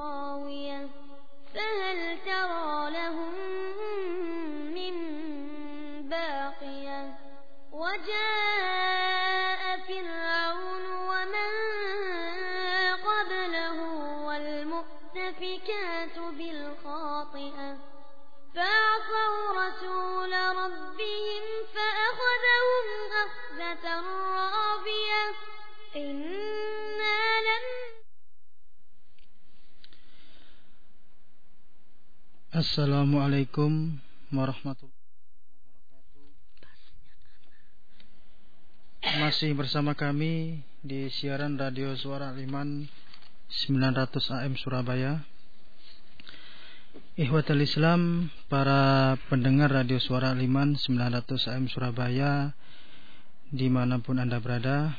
خاوية فهل ترى Assalamualaikum warahmatullahi wabarakatuh. Masih bersama kami di siaran Radio Suara Liman 900 AM Surabaya. Ihwatul Islam, para pendengar Radio Suara Liman 900 AM Surabaya di mana pun Anda berada.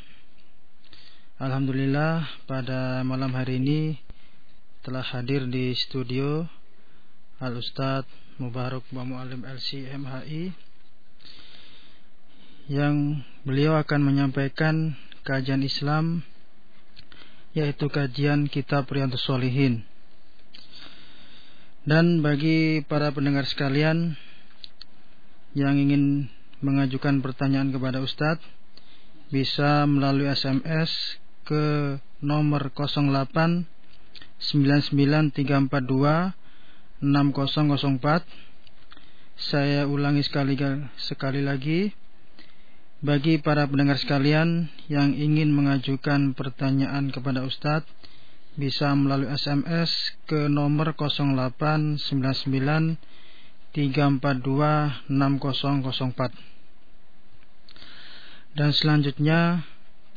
Alhamdulillah pada malam hari ini telah hadir di studio Al Ustadz Mubarak Mu'alim LC MHI yang beliau akan menyampaikan kajian Islam yaitu kajian kitab Riyadhus Shalihin. Dan bagi para pendengar sekalian yang ingin mengajukan pertanyaan kepada Ustadz bisa melalui SMS ke nomor 08 99342 6004 Saya ulangi sekali sekali lagi. Bagi para pendengar sekalian yang ingin mengajukan pertanyaan kepada Ustadz Bisa melalui SMS ke nomor 0899 342 6004 Dan selanjutnya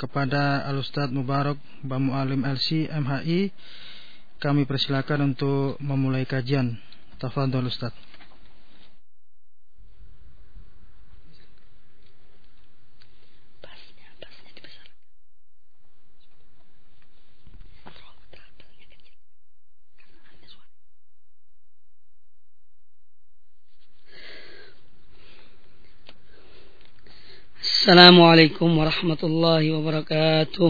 kepada Al Ustadz Mubarak Bamu Alim LC MHI kami persilakan untuk memulai kajian. Tafadhol Ustaz. السلام عليكم ورحمة الله وبركاته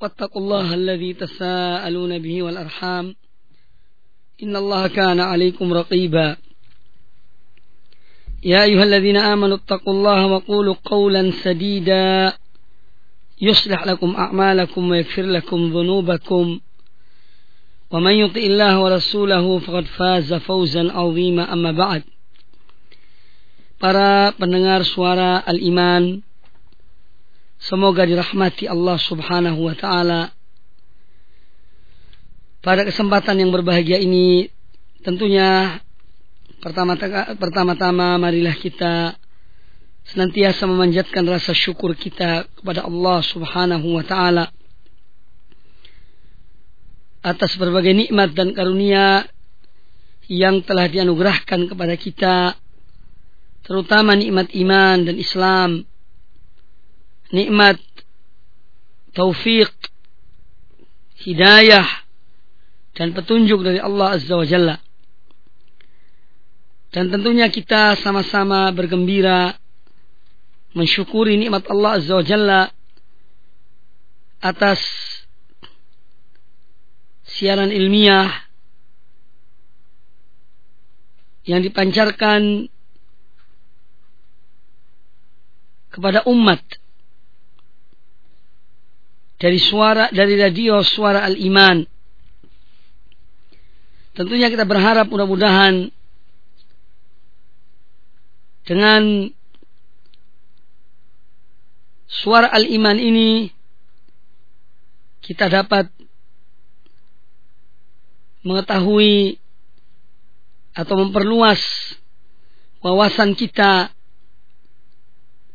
واتقوا الله الذي تساءلون به والأرحام. إن الله كان عليكم رقيبا. يا أيها الذين آمنوا اتقوا الله وقولوا قولا سديدا. يصلح لكم أعمالكم ويغفر لكم ذنوبكم. ومن يطع الله ورسوله فقد فاز فوزا عظيما. أما بعد Para pendengar suara Al-Iman Semoga dirahmati Allah subhanahu wa ta'ala. Pada kesempatan yang berbahagia ini Tentunya Pertama-tama marilah kita Senantiasa memanjatkan rasa syukur kita Kepada Allah subhanahu wa ta'ala Atas berbagai nikmat dan karunia Yang telah dianugerahkan kepada kita terutama nikmat iman dan Islam, nikmat taufik, hidayah, dan petunjuk dari Allah Azza wa Jalla. Dan tentunya kita sama-sama bergembira mensyukuri nikmat Allah Azza wa Jalla atas siaran ilmiah yang dipancarkan kepada umat dari suara dari radio suara al-iman. Tentunya kita berharap mudah-mudahan dengan suara al-iman ini kita dapat mengetahui atau memperluas wawasan kita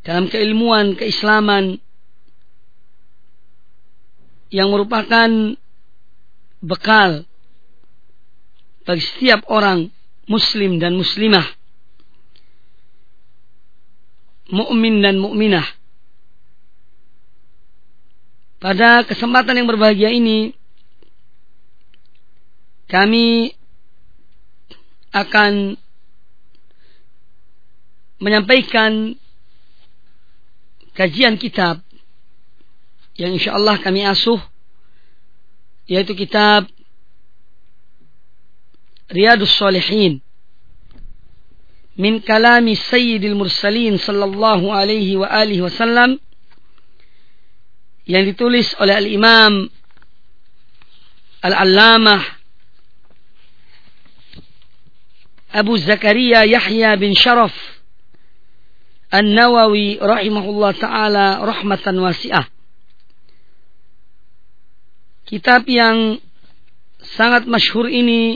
dalam keilmuan keislaman yang merupakan bekal bagi setiap orang muslim dan muslimah. Mukmin dan mukminah. Pada kesempatan yang berbahagia ini kami akan menyampaikan kajian kitab yang insya Allah kami asuh yaitu kitab Riyadus Salihin min kalami Sayyidil Mursalin sallallahu alaihi wa alihi wasallam yang ditulis oleh Al-Imam Al-Allamah Abu Zakaria Yahya bin Sharaf An-Nawawi rahimahullah taala rahmatan wasi'ah. Kitab yang sangat masyhur ini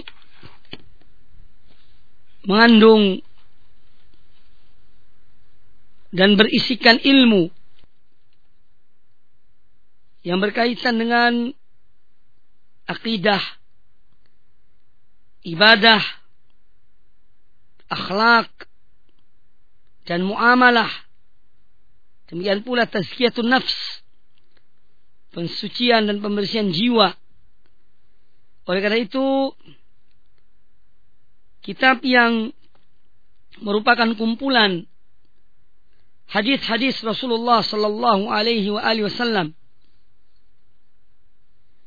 mengandung dan berisikan ilmu yang berkaitan dengan akidah, ibadah, akhlak dan muamalah. Demikian pula tazkiyatun nafs, pensucian dan pembersihan jiwa. Oleh karena itu, kitab yang merupakan kumpulan hadis-hadis Rasulullah sallallahu alaihi wasallam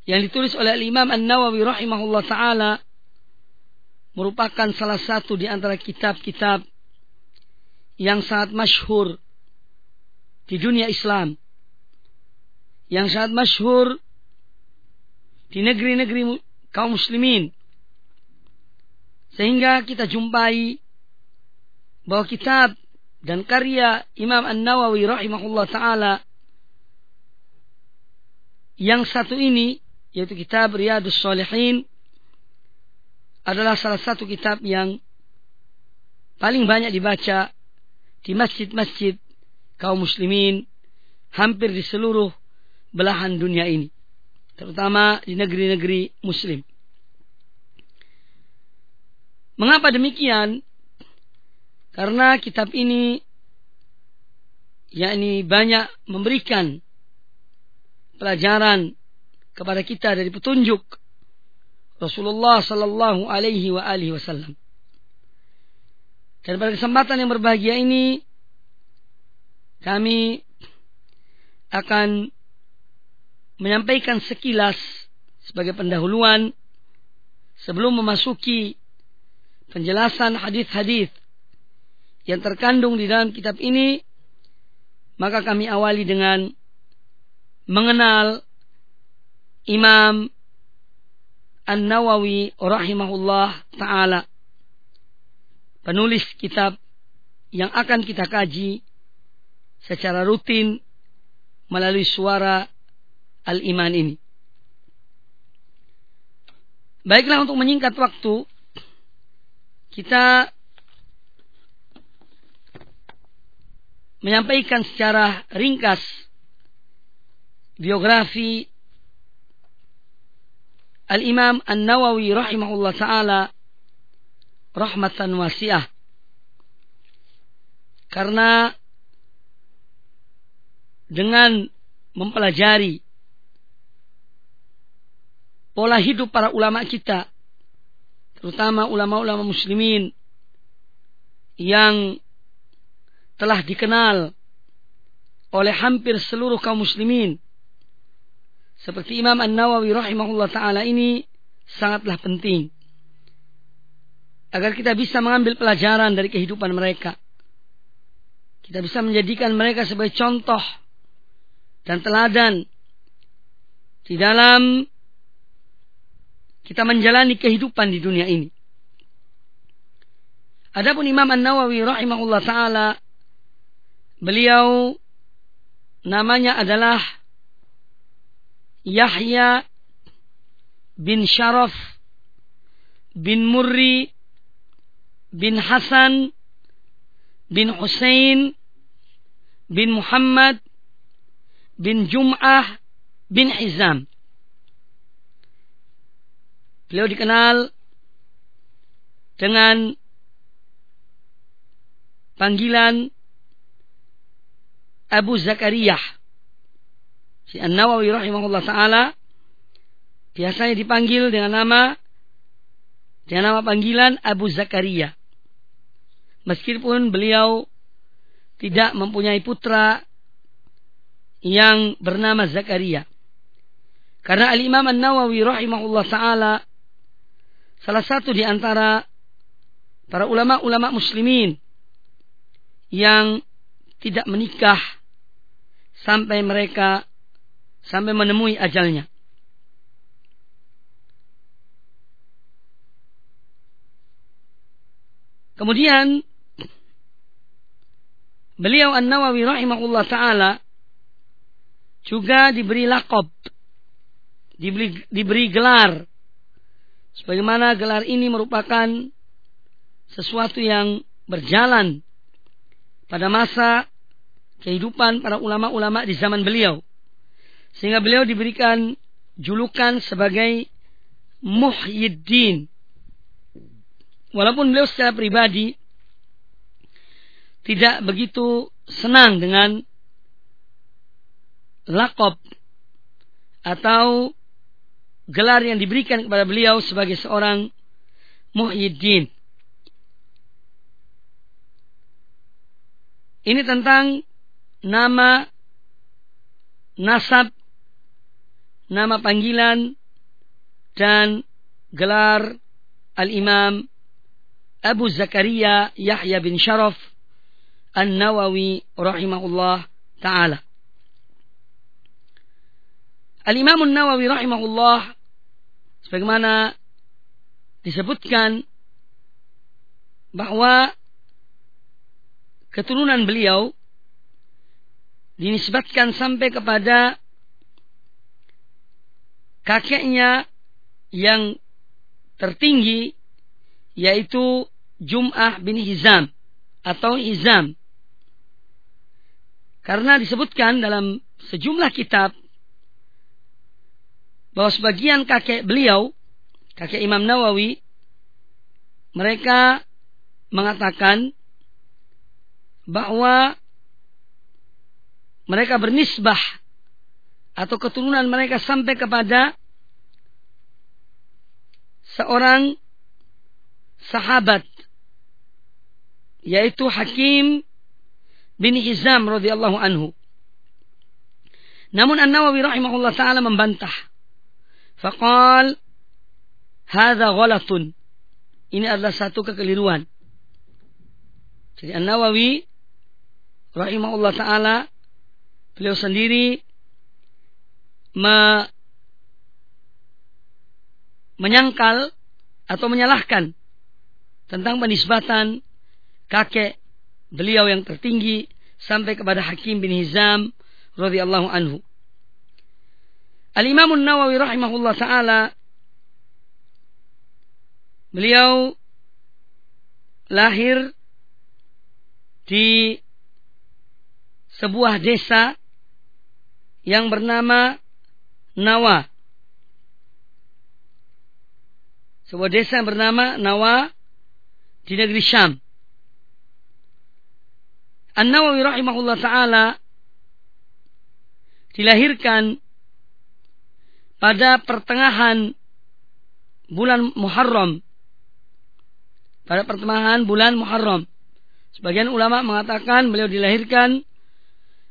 yang ditulis oleh Imam An-Nawawi rahimahullah taala merupakan salah satu di antara kitab-kitab yang sangat masyhur di dunia Islam. Yang sangat masyhur di negeri-negeri kaum muslimin. Sehingga kita jumpai bahwa kitab dan karya Imam An-Nawawi rahimahullah taala yang satu ini yaitu kitab Riyadus Salihin adalah salah satu kitab yang paling banyak dibaca di masjid-masjid kaum muslimin hampir di seluruh belahan dunia ini. Terutama di negeri-negeri muslim. Mengapa demikian? Karena kitab ini yakni banyak memberikan pelajaran kepada kita dari petunjuk Rasulullah sallallahu alaihi wa alihi wasallam. Dan pada kesempatan yang berbahagia ini kami akan menyampaikan sekilas sebagai pendahuluan sebelum memasuki penjelasan hadis-hadis yang terkandung di dalam kitab ini maka kami awali dengan mengenal Imam An-Nawawi rahimahullah taala penulis kitab yang akan kita kaji secara rutin melalui suara Al-Iman ini. Baiklah untuk menyingkat waktu kita menyampaikan secara ringkas biografi Al-Imam An-Nawawi rahimahullah taala rahmatan wasiah. Karena dengan mempelajari pola hidup para ulama kita, terutama ulama-ulama muslimin yang telah dikenal oleh hampir seluruh kaum muslimin seperti Imam An-Nawawi rahimahullah taala ini sangatlah penting agar kita bisa mengambil pelajaran dari kehidupan mereka. Kita bisa menjadikan mereka sebagai contoh dan teladan di dalam kita menjalani kehidupan di dunia ini. Adapun Imam An-Nawawi rahimahullah taala beliau namanya adalah Yahya bin Sharaf bin Murri bin Hasan bin Hussein bin Muhammad bin Jum'ah bin Hizam. Beliau dikenal dengan panggilan Abu Zakaria. Si An-Nawawi rahimahullah taala biasanya dipanggil dengan nama dengan nama panggilan Abu Zakaria. Meskipun beliau tidak mempunyai putra yang bernama Zakaria. Karena Al-Imam An-Nawawi rahimahullah taala salah satu di antara para ulama-ulama muslimin yang tidak menikah sampai mereka sampai menemui ajalnya. Kemudian beliau An-Nawawi rahimahullah taala juga diberi lakob, diberi, diberi gelar Sebagaimana gelar ini merupakan sesuatu yang berjalan pada masa kehidupan para ulama-ulama di zaman beliau. Sehingga beliau diberikan julukan sebagai Muhyiddin. Walaupun beliau secara pribadi tidak begitu senang dengan lakob atau gelar yang diberikan kepada beliau sebagai seorang Muhyiddin. Ini tentang nama, nasab, nama panggilan, dan gelar Al-Imam Abu Zakaria Yahya bin Sharaf An-Nawawi rahimahullah ta'ala. Al-Imam An-Nawawi rahimahullah sebagaimana disebutkan bahwa keturunan beliau dinisbatkan sampai kepada kakeknya yang tertinggi yaitu Jum'ah bin Hizam atau Hizam. Karena disebutkan dalam sejumlah kitab bahwa sebagian kakek beliau, kakek Imam Nawawi, mereka mengatakan bahwa mereka bernisbah atau keturunan mereka sampai kepada seorang sahabat yaitu Hakim bin Hizam radhiyallahu anhu. Namun An-Nawawi rahimahullah taala membantah Faqal hadza ghalatun. Ini adalah satu kekeliruan. Jadi An-Nawawi rahimahullah taala beliau sendiri me, menyangkal atau menyalahkan tentang penisbatan kakek beliau yang tertinggi sampai kepada Hakim bin Hizam radhiyallahu anhu. Al-Imam Nawawi rahimahullah taala beliau lahir di sebuah desa yang bernama Nawa. Sebuah desa yang bernama Nawa di negeri Syam. An-Nawawi rahimahullah taala dilahirkan pada pertengahan bulan Muharram. Pada pertengahan bulan Muharram. Sebagian ulama mengatakan beliau dilahirkan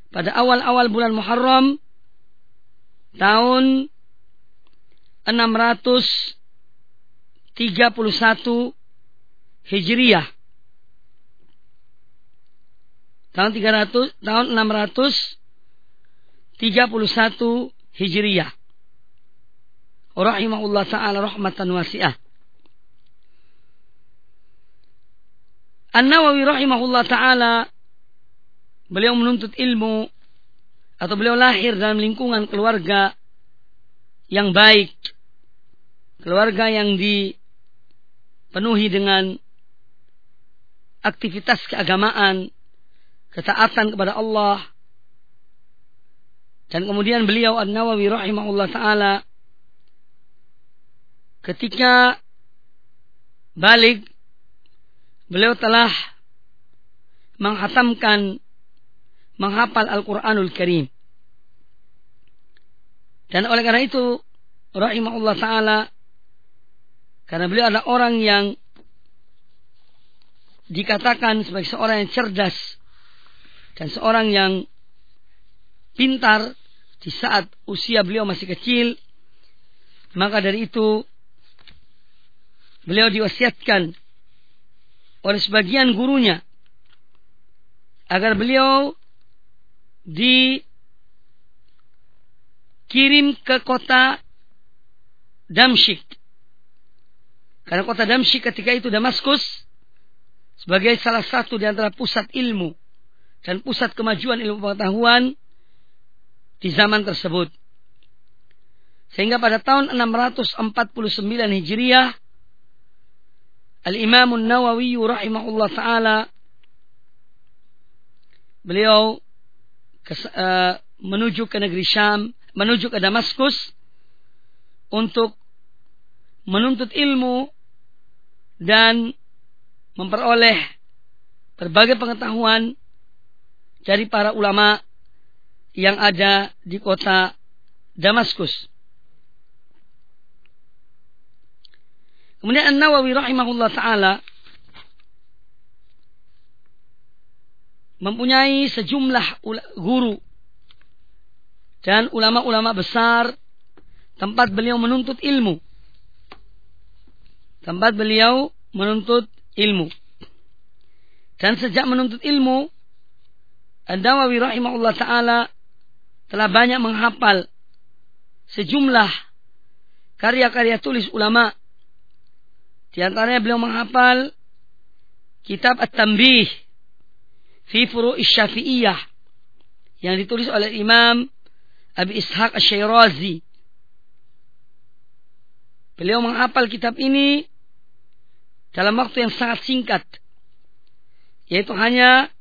pada awal-awal bulan Muharram tahun 631 Hijriyah. Tahun 300 tahun 631 Hijriyah. Rahimahullah taala rahmatan wasi'ah. An-Nawawi rahimahullah taala beliau menuntut ilmu atau beliau lahir dalam lingkungan keluarga yang baik, keluarga yang dipenuhi dengan aktivitas keagamaan, ketaatan kepada Allah, dan kemudian beliau An-Nawawi rahimahullah taala ketika balik beliau telah menghatamkan menghafal Al-Qur'anul Karim. Dan oleh karena itu rahimahullah taala karena beliau adalah orang yang dikatakan sebagai seorang yang cerdas dan seorang yang pintar di saat usia beliau masih kecil, maka dari itu beliau diwasiatkan oleh sebagian gurunya agar beliau dikirim ke kota Damsyik. Karena kota Damsyik ketika itu Damaskus sebagai salah satu di antara pusat ilmu dan pusat kemajuan ilmu pengetahuan di zaman tersebut. Sehingga pada tahun 649 Hijriah Al-Imam Nawawi rahimahullah taala beliau ke, uh, menuju ke negeri Syam, menuju ke Damaskus untuk menuntut ilmu dan memperoleh berbagai pengetahuan dari para ulama yang ada di kota Damaskus. Kemudian An-Nawawi rahimahullah taala mempunyai sejumlah guru dan ulama-ulama besar tempat beliau menuntut ilmu. Tempat beliau menuntut ilmu. Dan sejak menuntut ilmu, An-Nawawi rahimahullah taala telah banyak menghafal sejumlah karya-karya tulis ulama. Di antaranya beliau menghafal kitab At-Tanbih fi Furu'i Syafi'iyah yang ditulis oleh Imam Abi Ishaq Asy-Syairazi. Beliau menghafal kitab ini dalam waktu yang sangat singkat. Yaitu hanya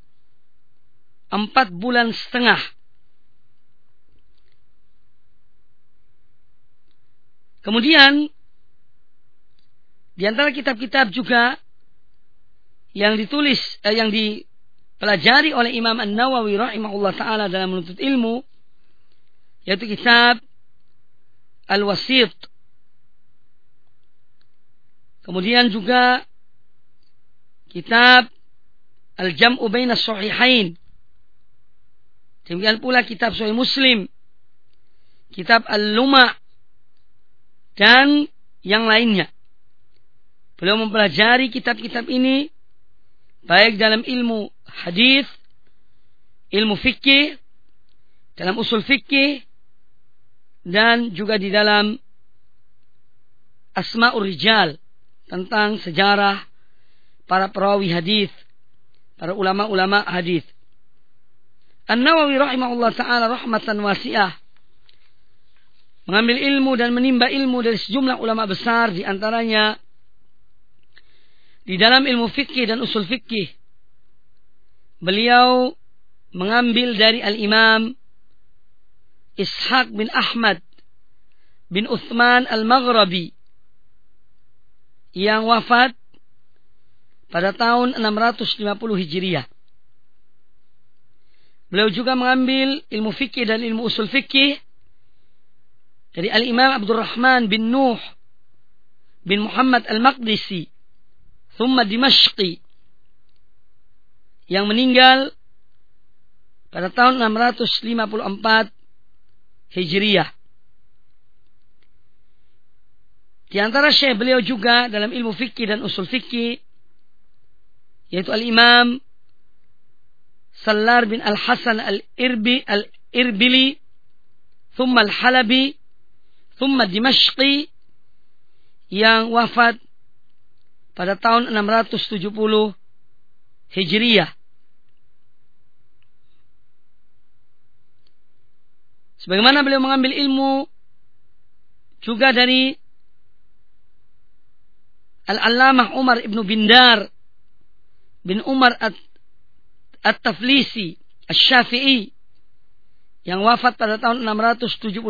empat bulan setengah. Kemudian di antara kitab-kitab juga yang ditulis eh, yang dipelajari oleh Imam An-Nawawi rahimahullah taala dalam menuntut ilmu yaitu kitab Al-Wasit. Kemudian juga kitab Al-Jam'u Baina Sahihain. Demikian pula kitab Sahih Muslim. Kitab Al-Luma dan yang lainnya. Beliau mempelajari kitab-kitab ini baik dalam ilmu hadis, ilmu fikih, dalam usul fikih dan juga di dalam asmaul rijal tentang sejarah para perawi hadis, para ulama-ulama hadis. An-Nawawi rahimahullah taala rahmatan wasi'ah mengambil ilmu dan menimba ilmu dari sejumlah ulama besar di antaranya di dalam ilmu fikih dan usul fikih beliau mengambil dari al-Imam Ishaq bin Ahmad bin Uthman al-Maghrabi yang wafat pada tahun 650 Hijriah. Beliau juga mengambil ilmu fikih dan ilmu usul fikih dari Al-Imam Abdurrahman bin Nuh bin Muhammad Al-Maqdisi Thumma Dimashqi yang meninggal pada tahun 654 Hijriyah. Di antara syekh beliau juga dalam ilmu fikih dan usul fikih yaitu Al-Imam Sallar bin Al-Hasan Al-Irbi Al-Irbili thumma Al-Halabi Thumma Dimashqi yang wafat pada tahun 670 Hijriyah. Sebagaimana beliau mengambil ilmu juga dari Al-Allamah Umar ibnu Bindar bin Umar At-Taflisi Al-Syafi'i yang wafat pada tahun 672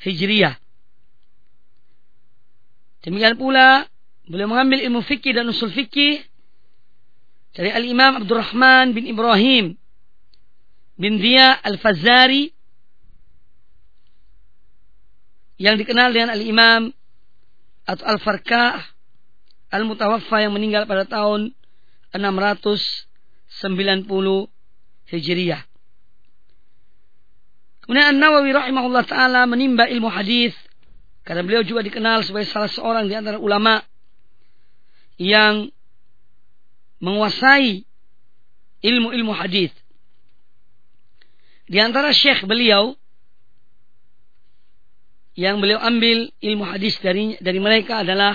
Hijriyah. Demikian pula beliau mengambil ilmu fikih dan usul fikih dari Al-Imam Abdurrahman bin Ibrahim bin Dia Al-Fazari yang dikenal dengan Al-Imam atau Al-Farkah Al-Mutawaffa yang meninggal pada tahun 690 Hijriah. Kemudian An-Nawawi rahimahullah taala menimba ilmu hadis karena beliau juga dikenal sebagai salah seorang di antara ulama yang menguasai ilmu-ilmu hadis. Di antara syekh beliau yang beliau ambil ilmu hadis dari dari mereka adalah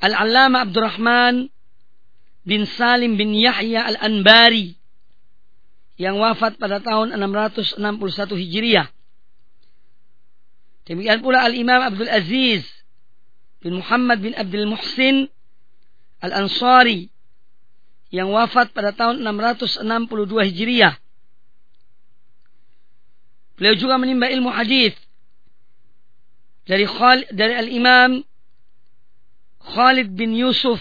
Al-Allama Abdurrahman bin Salim bin Yahya Al-Anbari yang wafat pada tahun 661 Hijriah. Demikian pula Al-Imam Abdul Aziz bin Muhammad bin Abdul Muhsin Al-Ansari yang wafat pada tahun 662 Hijriah. Beliau juga menimba ilmu hadis dari Khalid, dari Al-Imam Khalid bin Yusuf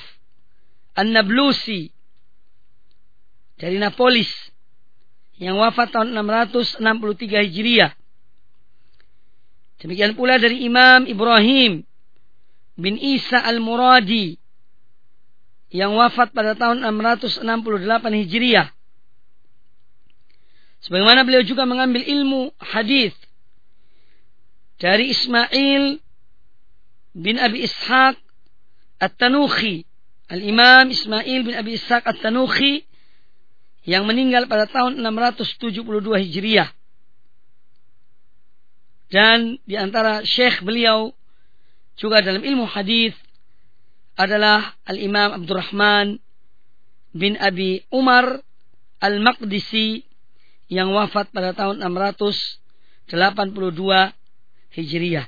An-Nablusi dari Napolis yang wafat tahun 663 Hijriah. Demikian pula dari Imam Ibrahim bin Isa Al-Muradi yang wafat pada tahun 668 Hijriah. Sebagaimana beliau juga mengambil ilmu hadis dari Ismail bin Abi Ishaq At-Tanuhi. Al-Imam Ismail bin Abi Ishaq At-Tanuhi yang meninggal pada tahun 672 Hijriah. Dan di antara syekh beliau juga dalam ilmu hadis adalah Al-Imam Abdurrahman bin Abi Umar Al-Maqdisi yang wafat pada tahun 682 Hijriyah.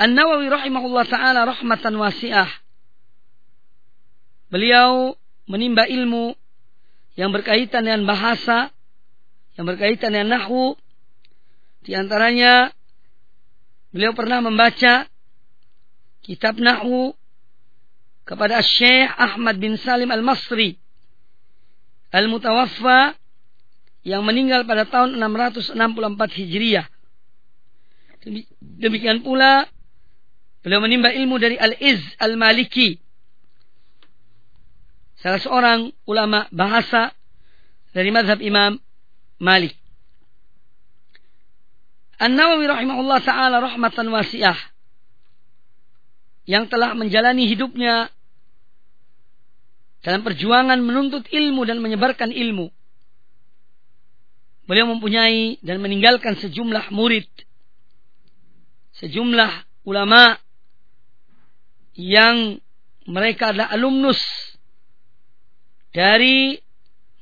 An-Nawawi rahimahullah taala rahmatan wasi'ah. Beliau menimba ilmu yang berkaitan dengan bahasa, yang berkaitan dengan nahwu. Di antaranya beliau pernah membaca kitab nahwu kepada Syekh Ahmad bin Salim Al-Masri Al-Mutawaffa yang meninggal pada tahun 664 Hijriah. Demikian pula beliau menimba ilmu dari Al-Iz Al-Maliki. Salah seorang ulama bahasa dari madhab Imam Malik. An-Nawawi rahimahullah ta'ala rahmatan wasi'ah. Yang telah menjalani hidupnya dalam perjuangan menuntut ilmu dan menyebarkan ilmu. Beliau mempunyai dan meninggalkan sejumlah murid sejumlah ulama yang mereka adalah alumnus dari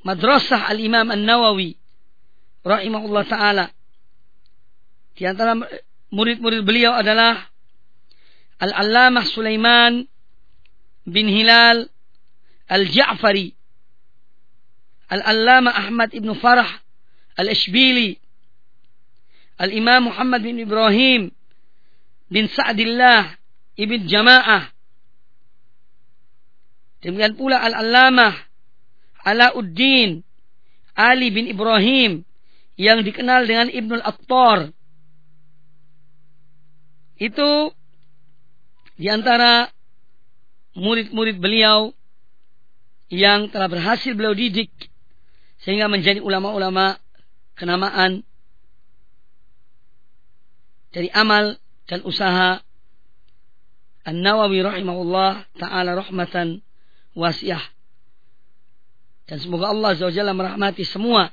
madrasah al-Imam An-Nawawi rahimahullah taala. Di antara murid-murid beliau adalah Al-Allamah Sulaiman bin Hilal Al-Ja'fari Al-Allamah Ahmad ibn Farah Al-Ishbili Al-Imam Muhammad bin Ibrahim bin Sa'dillah ibn Jama'ah. Demikian pula Al-Allamah Alauddin Ali bin Ibrahim yang dikenal dengan Ibnul Attar. Itu di antara murid-murid beliau yang telah berhasil beliau didik sehingga menjadi ulama-ulama kenamaan dari amal dan usaha An-Nawawi rahimahullah taala rahmatan wasiah. Dan semoga Allah SWT merahmati semua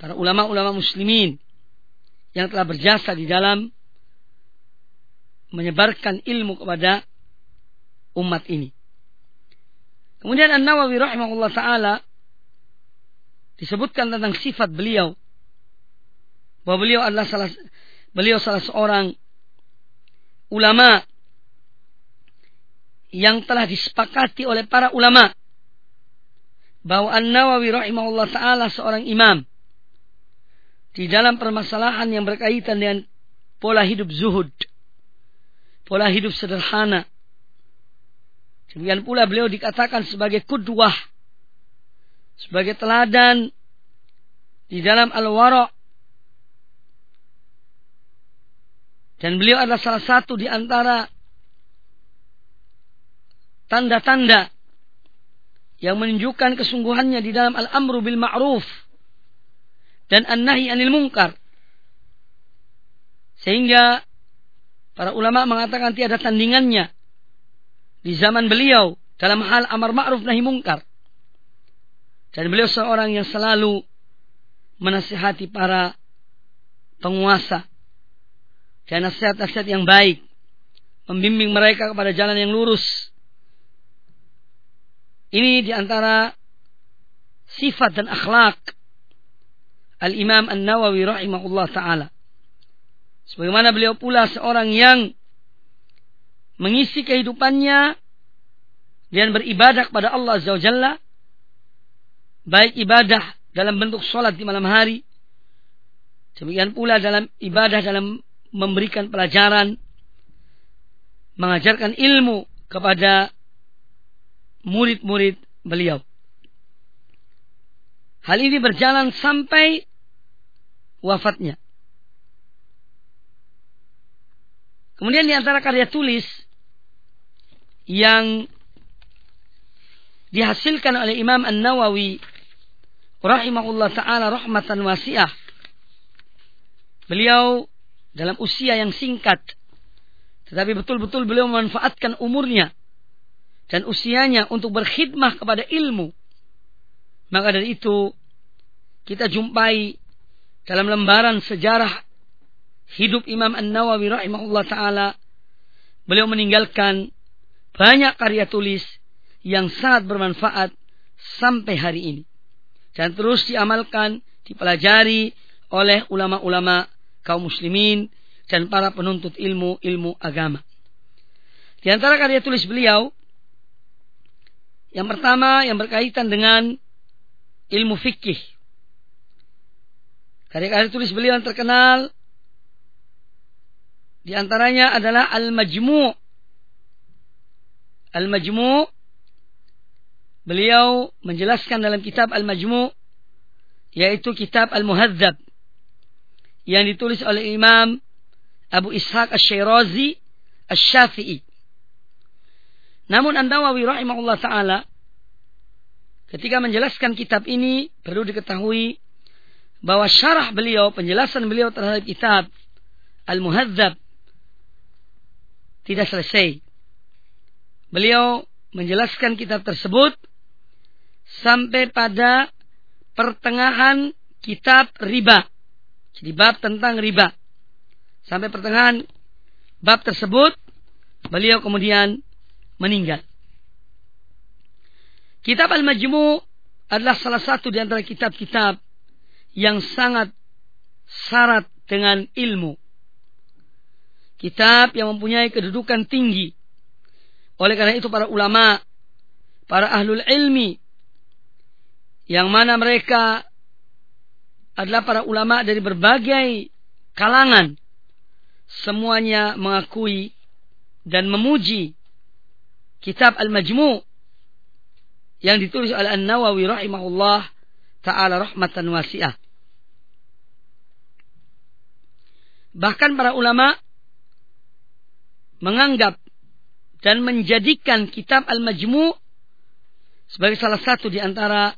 para ulama-ulama muslimin yang telah berjasa di dalam menyebarkan ilmu kepada umat ini. Kemudian An-Nawawi rahimahullah taala disebutkan tentang sifat beliau. Bahwa beliau adalah salah beliau salah seorang ulama yang telah disepakati oleh para ulama. Bahwa An-Nawawi rahimahullah taala seorang imam. Di dalam permasalahan yang berkaitan dengan pola hidup zuhud, pola hidup sederhana. Demikian pula beliau dikatakan sebagai kudwah, sebagai teladan di dalam al-wara. Dan beliau adalah salah satu di antara tanda-tanda yang menunjukkan kesungguhannya di dalam al-amru bil ma'ruf dan an-nahi anil munkar. Sehingga para ulama mengatakan tiada tandingannya di zaman beliau dalam hal amar ma'ruf nahi munkar. Dan beliau seorang yang selalu menasihati para penguasa dan nasihat-nasihat yang baik, membimbing mereka kepada jalan yang lurus. Ini di antara sifat dan akhlak Al-Imam An-Nawawi rahimahullah taala. Sebagaimana beliau pula seorang yang mengisi kehidupannya dan beribadah kepada Allah Azza wa Jalla baik ibadah dalam bentuk sholat di malam hari demikian pula dalam ibadah dalam memberikan pelajaran mengajarkan ilmu kepada murid-murid beliau hal ini berjalan sampai wafatnya. Kemudian di antara karya tulis yang dihasilkan oleh Imam An-Nawawi rahimahullah taala rahmatan wasiah. Beliau dalam usia yang singkat tetapi betul-betul beliau memanfaatkan umurnya dan usianya untuk berkhidmah kepada ilmu. Maka dari itu kita jumpai dalam lembaran sejarah hidup Imam An-Nawawi rahimahullah taala beliau meninggalkan banyak karya tulis yang sangat bermanfaat sampai hari ini dan terus diamalkan dipelajari oleh ulama-ulama kaum muslimin dan para penuntut ilmu ilmu agama. Di antara karya tulis beliau yang pertama yang berkaitan dengan ilmu fikih Karya-karya tulis beliau yang terkenal di antaranya adalah Al-Majmu' Al-Majmu' Beliau menjelaskan dalam kitab Al-Majmu' yaitu kitab Al-Muhadzab yang ditulis oleh Imam Abu Ishaq Asy-Syairazi Asy-Syafi'i. Namun An-Nawawi rahimahullah taala ketika menjelaskan kitab ini perlu diketahui bahwa syarah beliau, penjelasan beliau terhadap kitab Al-Muhadzab tidak selesai. Beliau menjelaskan kitab tersebut sampai pada pertengahan kitab riba. Jadi bab tentang riba. Sampai pertengahan bab tersebut beliau kemudian meninggal. Kitab Al-Majmu' adalah salah satu di antara kitab-kitab yang sangat syarat dengan ilmu. Kitab yang mempunyai kedudukan tinggi. Oleh karena itu para ulama, para ahlul ilmi, yang mana mereka adalah para ulama dari berbagai kalangan, semuanya mengakui dan memuji kitab Al-Majmu' yang ditulis oleh An-Nawawi rahimahullah taala rahmatan wasi'ah. Bahkan para ulama menganggap dan menjadikan kitab Al-Majmu' sebagai salah satu di antara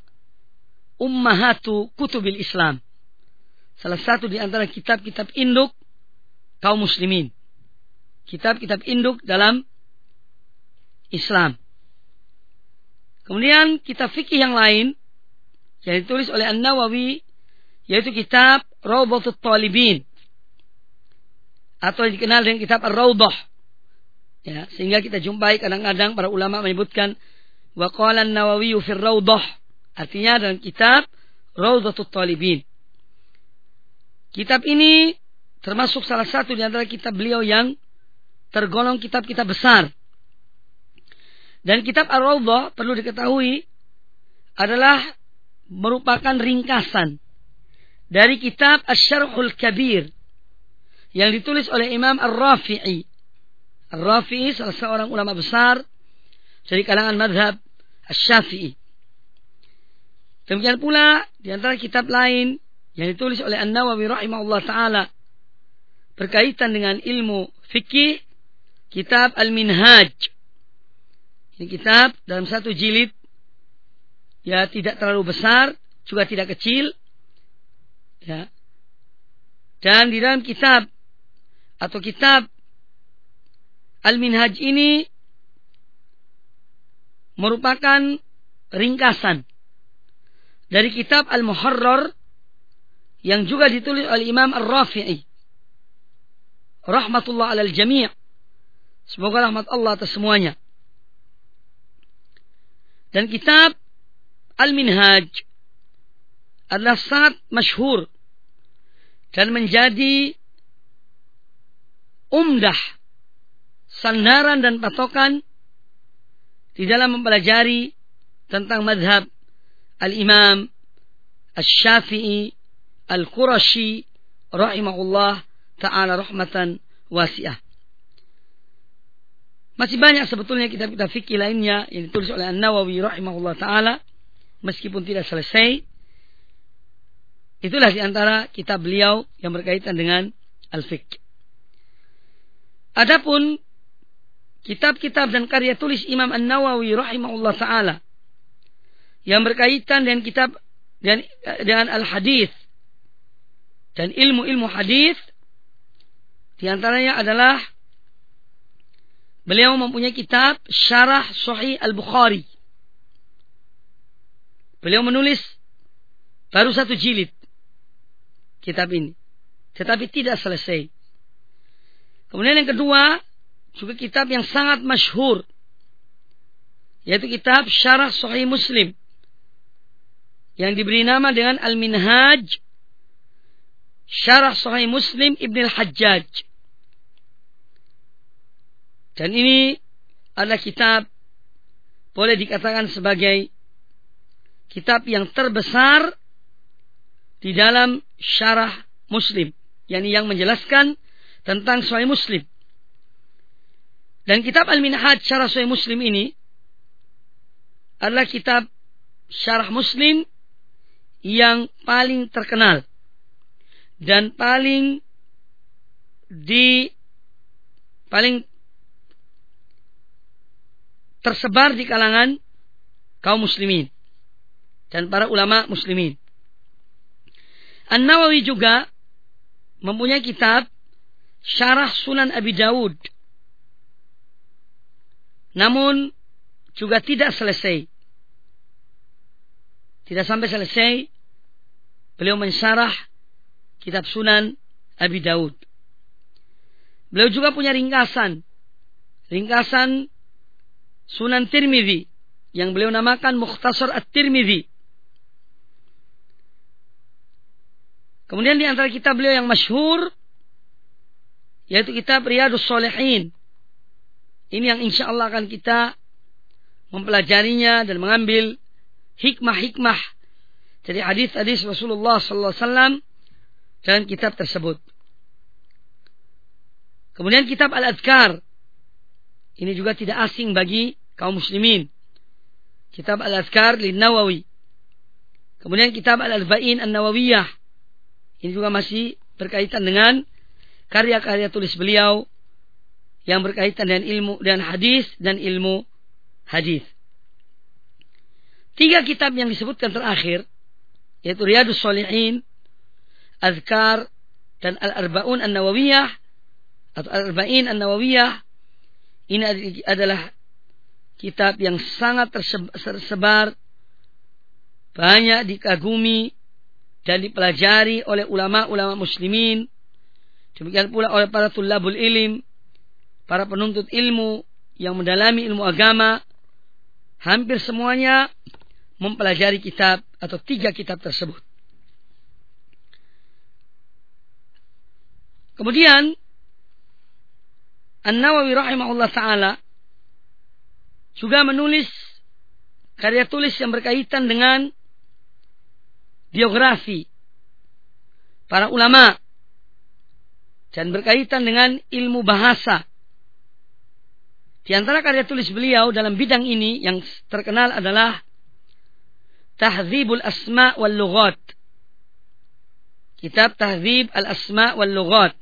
ummahatu kutubil Islam. Salah satu di antara kitab-kitab induk kaum muslimin. Kitab-kitab induk dalam Islam. Kemudian kitab fikih yang lain yang ditulis oleh An-Nawawi yaitu kitab Rawbatut Talibin atau yang dikenal dengan kitab Ar-Rawdah. Ya, sehingga kita jumpai kadang-kadang para ulama menyebutkan wa qala an-Nawawi fi Rawdah. Artinya dalam kitab Rawdatul Talibin. Kitab ini termasuk salah satu di antara kitab beliau yang tergolong kitab-kitab besar. Dan kitab Ar-Rawdah perlu diketahui adalah merupakan ringkasan dari kitab Asy-Syarhul Kabir yang ditulis oleh Imam Ar-Rafi'i. Ar-Rafi'i salah seorang ulama besar dari kalangan madhab Asy-Syafi'i. Demikian pula di antara kitab lain yang ditulis oleh An-Nawawi rahimahullah taala berkaitan dengan ilmu fikih kitab Al-Minhaj. Ini kitab dalam satu jilid ya tidak terlalu besar, juga tidak kecil. Ya. Dan di dalam kitab atau kitab Al-Minhaj ini merupakan ringkasan dari kitab Al-Muharrar yang juga ditulis oleh Imam Ar-Rafi'i. Rahmatullah alal jami' Semoga rahmat Allah atas semuanya. Dan kitab Al-Minhaj adalah sangat masyhur dan menjadi umdah sandaran dan patokan di dalam mempelajari tentang madhab al-imam al-syafi'i al-qurashi rahimahullah ta'ala rahmatan wasi'ah. Masih banyak sebetulnya kitab-kitab fikih lainnya yang ditulis oleh An-Nawawi rahimahullah taala meskipun tidak selesai. Itulah di antara kitab beliau yang berkaitan dengan al-fiqh. Adapun kitab-kitab dan karya tulis Imam An-Nawawi rahimahullah taala yang berkaitan dengan kitab dan dengan al-hadis dan ilmu-ilmu hadis di antaranya adalah beliau mempunyai kitab Syarah Sahih Al-Bukhari Beliau menulis baru satu jilid kitab ini. Tetapi tidak selesai. Kemudian yang kedua, juga kitab yang sangat masyhur. Yaitu kitab Syarah Sahih Muslim. Yang diberi nama dengan Al-Minhaj Syarah Sahih Muslim Ibn Al-Hajjaj. Dan ini adalah kitab boleh dikatakan sebagai kitab yang terbesar di dalam syarah Muslim, yakni yang menjelaskan tentang Sahih Muslim. Dan kitab Al-Minhaj Syarah Sahih Muslim ini adalah kitab syarah Muslim yang paling terkenal dan paling di paling tersebar di kalangan kaum muslimin dan para ulama muslimin. An-Nawawi juga mempunyai kitab Syarah Sunan Abi Dawud. Namun juga tidak selesai. Tidak sampai selesai beliau mensyarah kitab Sunan Abi Dawud. Beliau juga punya ringkasan. Ringkasan Sunan Tirmidzi yang beliau namakan Mukhtasar At-Tirmidzi. Kemudian di antara kitab beliau yang masyhur yaitu kitab Riyadus Solehin. Ini yang insya Allah akan kita mempelajarinya dan mengambil hikmah-hikmah dari hadis-hadis Rasulullah Wasallam dalam kitab tersebut. Kemudian kitab Al-Adkar. Ini juga tidak asing bagi kaum muslimin. Kitab Al-Adkar Lin Nawawi. Kemudian kitab Al-Arba'in An-Nawawiyah ini juga masih berkaitan dengan karya-karya tulis beliau yang berkaitan dengan ilmu dan hadis dan ilmu hadis. Tiga kitab yang disebutkan terakhir yaitu Riyadus Shalihin, Azkar dan Al-Arbaun An-Nawawiyah atau Al-Arba'in An-Nawawiyah ini adalah kitab yang sangat tersebar banyak dikagumi dan dipelajari oleh ulama-ulama muslimin Demikian pula oleh para tulabul ilim, para penuntut ilmu yang mendalami ilmu agama, hampir semuanya mempelajari kitab atau tiga kitab tersebut. Kemudian An-Nawawi rahimahullah taala juga menulis karya tulis yang berkaitan dengan biografi para ulama dan berkaitan dengan ilmu bahasa. Di antara karya tulis beliau dalam bidang ini yang terkenal adalah Tahdzibul Asma wal Lughat. Kitab Tahdzib al-Asma wal Lughat.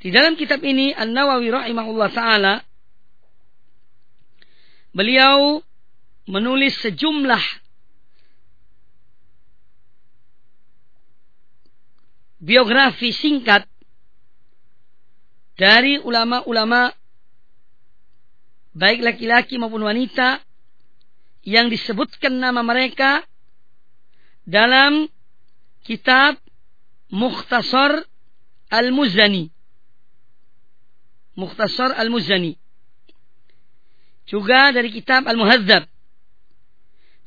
Di dalam kitab ini An-Nawawi rahimahullah taala beliau menulis sejumlah biografi singkat dari ulama-ulama baik laki-laki maupun wanita yang disebutkan nama mereka dalam kitab Mukhtasar Al-Muzani. Mukhtasar Al-Muzani. Juga dari kitab Al-Muhadzab.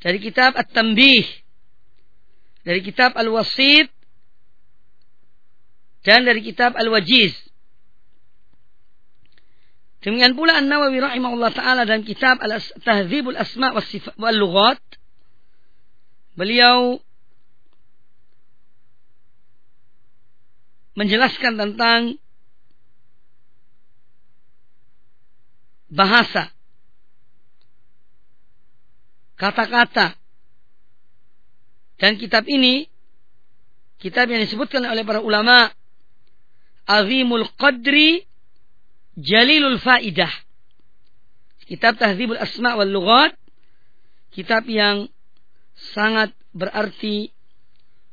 Dari kitab At-Tambih. Dari kitab Al-Wasit. Dan dari kitab Al-Wajiz. Demikian pula An-Nawawi rahimahullah taala dalam kitab Al-Tahdzibul Asma wal Lughat beliau menjelaskan tentang bahasa kata-kata. Dan kitab ini, kitab yang disebutkan oleh para ulama, Azimul Qadri Jalilul Faidah. Kitab Tahzibul Asma wal Lughat, kitab yang sangat berarti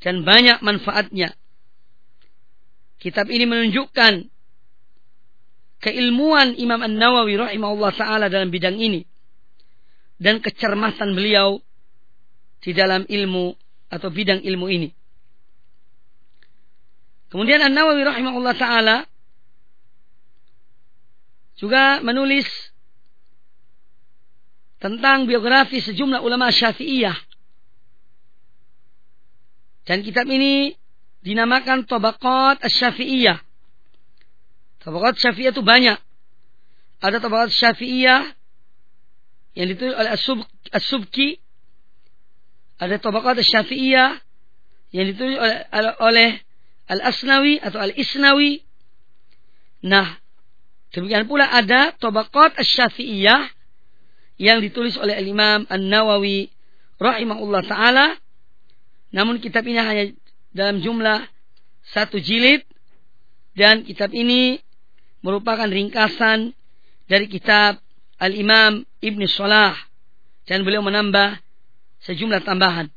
dan banyak manfaatnya. Kitab ini menunjukkan keilmuan Imam An-Nawawi rahimahullah taala dalam bidang ini dan kecermasan beliau di dalam ilmu atau bidang ilmu ini. Kemudian An-Nawawi rahimahullah taala juga menulis tentang biografi sejumlah ulama Syafi'iyah. Dan kitab ini dinamakan Tabaqat Asy-Syafi'iyah. Tabaqat Syafi'iyah itu banyak. Ada Tabaqat Syafi'iyah yang ditulis oleh As-Subki ada Tabaqat Syafi'iyah yang ditulis oleh, oleh Al-Asnawi atau Al-Isnawi. Nah, demikian pula ada Tabaqat Syafi'iyah yang ditulis oleh Al-Imam An-Nawawi rahimahullah taala. Namun kitab ini hanya dalam jumlah satu jilid dan kitab ini merupakan ringkasan dari kitab Al-Imam Ibn Salah dan beliau menambah sejumlah tambahan.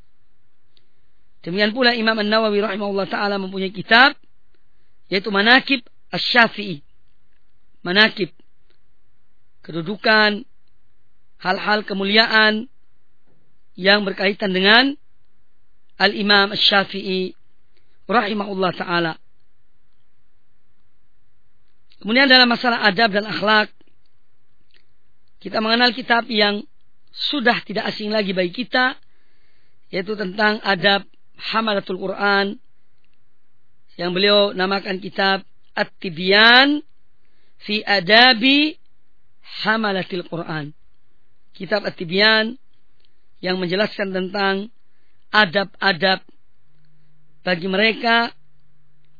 Demikian pula Imam An-Nawawi rahimahullah taala mempunyai kitab yaitu Manakib Asy-Syafi'i. Manakib kedudukan hal-hal kemuliaan yang berkaitan dengan Al-Imam Asy-Syafi'i rahimahullah taala. Kemudian dalam masalah adab dan akhlak kita mengenal kitab yang sudah tidak asing lagi bagi kita yaitu tentang adab hamalatul Quran yang beliau namakan kitab At-Tibyan fi adabi hamalatil Quran. Kitab At-Tibyan yang menjelaskan tentang adab-adab bagi mereka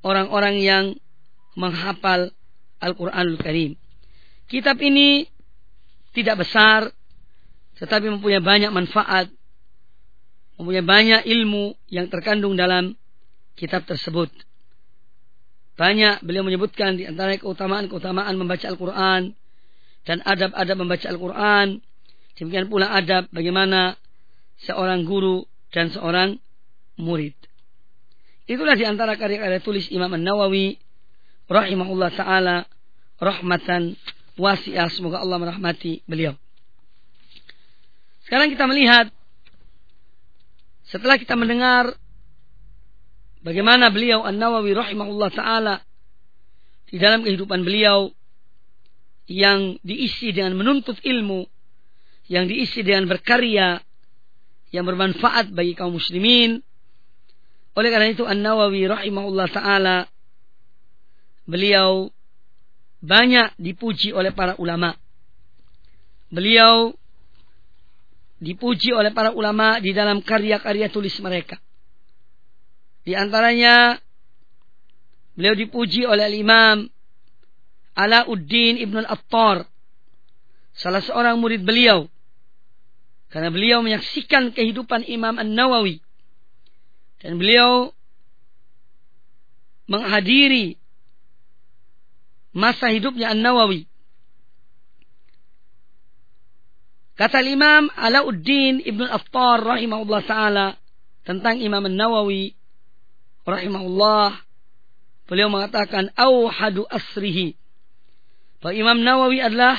orang-orang yang menghafal Al-Quranul Karim. Kitab ini tidak besar, tetapi mempunyai banyak manfaat, mempunyai banyak ilmu yang terkandung dalam kitab tersebut. Banyak beliau menyebutkan di antara keutamaan-keutamaan membaca Al-Quran dan adab-adab membaca Al-Quran. Demikian pula adab bagaimana seorang guru dan seorang murid. Itulah di antara karya-karya tulis Imam An-Nawawi rahimahullah taala rahmatan wasi'ah. Semoga Allah merahmati beliau. Sekarang kita melihat setelah kita mendengar bagaimana beliau An-Nawawi rahimahullah taala di dalam kehidupan beliau yang diisi dengan menuntut ilmu, yang diisi dengan berkarya, yang bermanfaat bagi kaum muslimin. Oleh karena itu An-Nawawi rahimahullah taala beliau banyak dipuji oleh para ulama. Beliau dipuji oleh para ulama di dalam karya-karya tulis mereka. Di antaranya beliau dipuji oleh Imam Alauddin Ibn Al-Attar, salah seorang murid beliau. Karena beliau menyaksikan kehidupan Imam An-Nawawi. Dan beliau menghadiri masa hidupnya An-Nawawi. Kata Imam Alauddin Ibn Attar rahimahullah ta'ala tentang Imam An-Nawawi rahimahullah beliau mengatakan auhadu asrihi bahwa Imam Nawawi adalah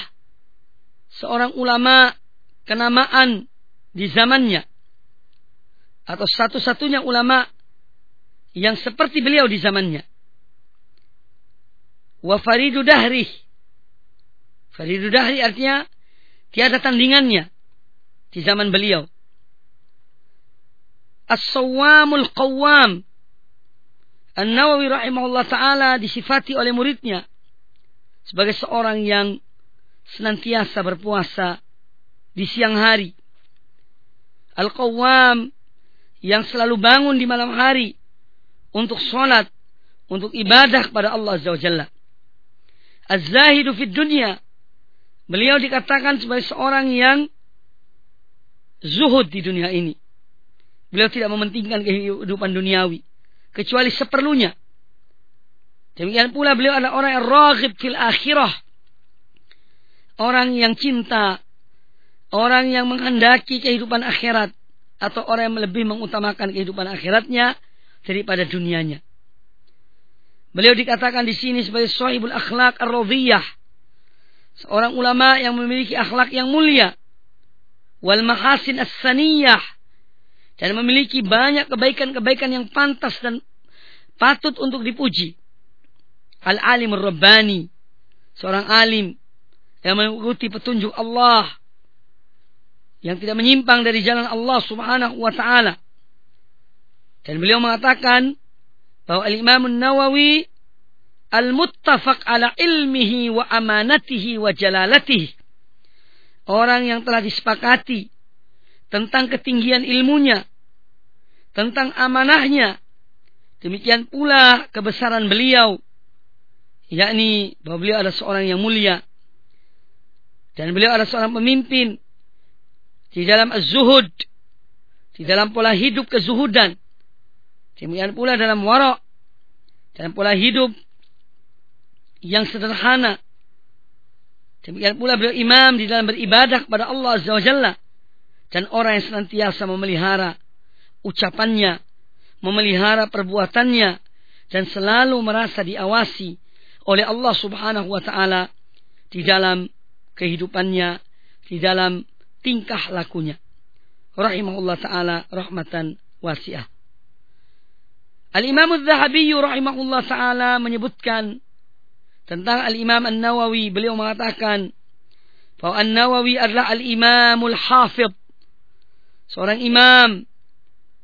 seorang ulama kenamaan di zamannya atau satu-satunya ulama yang seperti beliau di zamannya wa faridu dahri faridu dahri artinya Tiada tandingannya di zaman beliau. As-Sawwamul Qawwam. An-Nawawi rahimahullah taala disifati oleh muridnya sebagai seorang yang senantiasa berpuasa di siang hari. Al-Qawwam yang selalu bangun di malam hari untuk sholat, untuk ibadah kepada Allah Azza wa Jalla. Az-Zahidu fid dunya Beliau dikatakan sebagai seorang yang zuhud di dunia ini. Beliau tidak mementingkan kehidupan duniawi. Kecuali seperlunya. Demikian pula beliau adalah orang yang raghib fil akhirah. Orang yang cinta. Orang yang menghendaki kehidupan akhirat. Atau orang yang lebih mengutamakan kehidupan akhiratnya daripada dunianya. Beliau dikatakan di sini sebagai sahibul akhlak ar-radhiyah seorang ulama yang memiliki akhlak yang mulia wal mahasin as-saniyah dan memiliki banyak kebaikan-kebaikan yang pantas dan patut untuk dipuji. Al-alim rabbani, seorang alim yang mengikuti petunjuk Allah yang tidak menyimpang dari jalan Allah Subhanahu wa taala. Dan beliau mengatakan bahwa Al-Imam Nawawi al-muttafaq ala ilmihi wa amanatihi wa jalalatihi. Orang yang telah disepakati tentang ketinggian ilmunya, tentang amanahnya. Demikian pula kebesaran beliau, yakni bahwa beliau adalah seorang yang mulia. Dan beliau adalah seorang pemimpin di dalam az-zuhud, di dalam pola hidup kezuhudan. Demikian pula dalam warok, dalam pola hidup yang sederhana. Demikian pula beliau imam di dalam beribadah kepada Allah Azza wa Jalla. Dan orang yang senantiasa memelihara ucapannya, memelihara perbuatannya, dan selalu merasa diawasi oleh Allah Subhanahu wa Ta'ala di dalam kehidupannya, di dalam tingkah lakunya. Rahimahullah Ta'ala rahmatan wasi'ah. Al-Imam Al-Zahabi rahimahullah Ta'ala menyebutkan tentang Al-Imam An-Nawawi beliau mengatakan bahwa An-Nawawi adalah Al-Imamul Hafid seorang imam.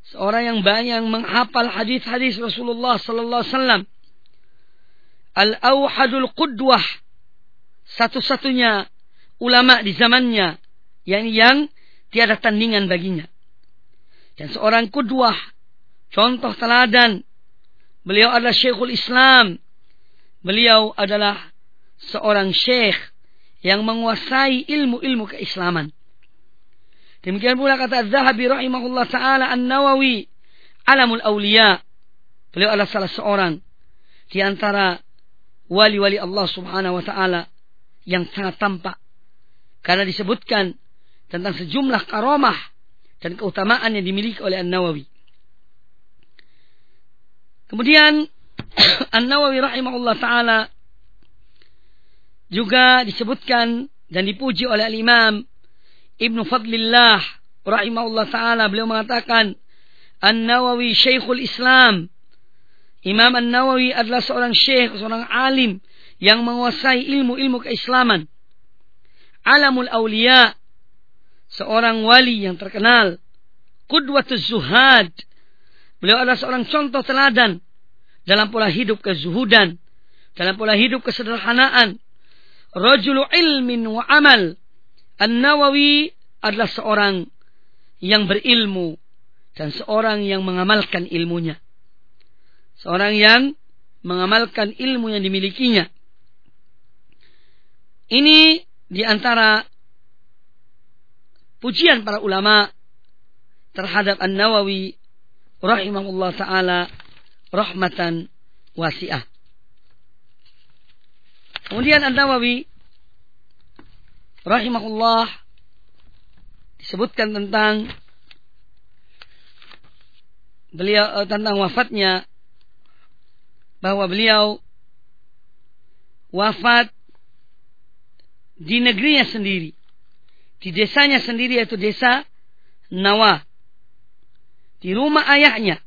Seorang yang banyak menghafal hadis-hadis Rasulullah sallallahu alaihi wasallam. Al-Auhadul Qudwah. Satu-satunya ulama di zamannya yang yang tiada tandingan baginya. Dan seorang kudwah contoh teladan. Beliau adalah Syekhul Islam. Beliau adalah seorang syekh yang menguasai ilmu-ilmu keislaman. Demikian pula kata Az-Zahabi rahimahullah taala An-Nawawi alamul awliya. Beliau adalah salah seorang di antara wali-wali Allah Subhanahu wa taala yang sangat tampak karena disebutkan tentang sejumlah karomah dan keutamaan yang dimiliki oleh An-Nawawi. Kemudian An-Nawawi rahimahullah taala juga disebutkan dan dipuji oleh Al-Imam Ibnu Fadlillah rahimahullah taala beliau mengatakan An-Nawawi Syekhul Islam Imam An-Nawawi adalah seorang syekh, seorang alim yang menguasai ilmu-ilmu keislaman. Alamul Aulia, seorang wali yang terkenal. Qudwatuz Zuhad, beliau adalah seorang contoh teladan dalam pola hidup kezuhudan, dalam pola hidup kesederhanaan. Rajulu ilmin wa amal. An-Nawawi adalah seorang yang berilmu dan seorang yang mengamalkan ilmunya. Seorang yang mengamalkan ilmu yang dimilikinya. Ini di antara pujian para ulama terhadap An-Nawawi rahimahullah taala rahmatan wasi'ah. Kemudian An-Nawawi rahimahullah disebutkan tentang beliau eh, tentang wafatnya bahwa beliau wafat di negerinya sendiri. Di desanya sendiri yaitu desa Nawa. Di rumah ayahnya.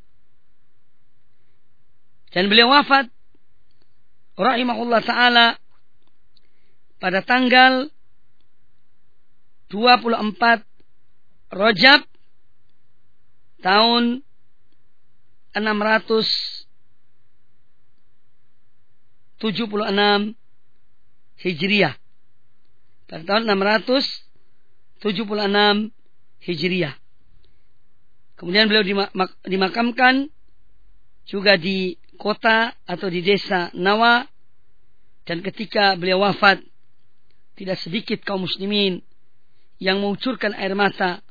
Dan beliau wafat rahimahullah taala pada tanggal 24 Rojab tahun 600 76 Hijriah. Pada tahun 676 Hijriah. Kemudian beliau dimakamkan juga di kota atau di desa Nawa. Dan ketika beliau wafat, tidak sedikit kaum muslimin yang mengucurkan air mata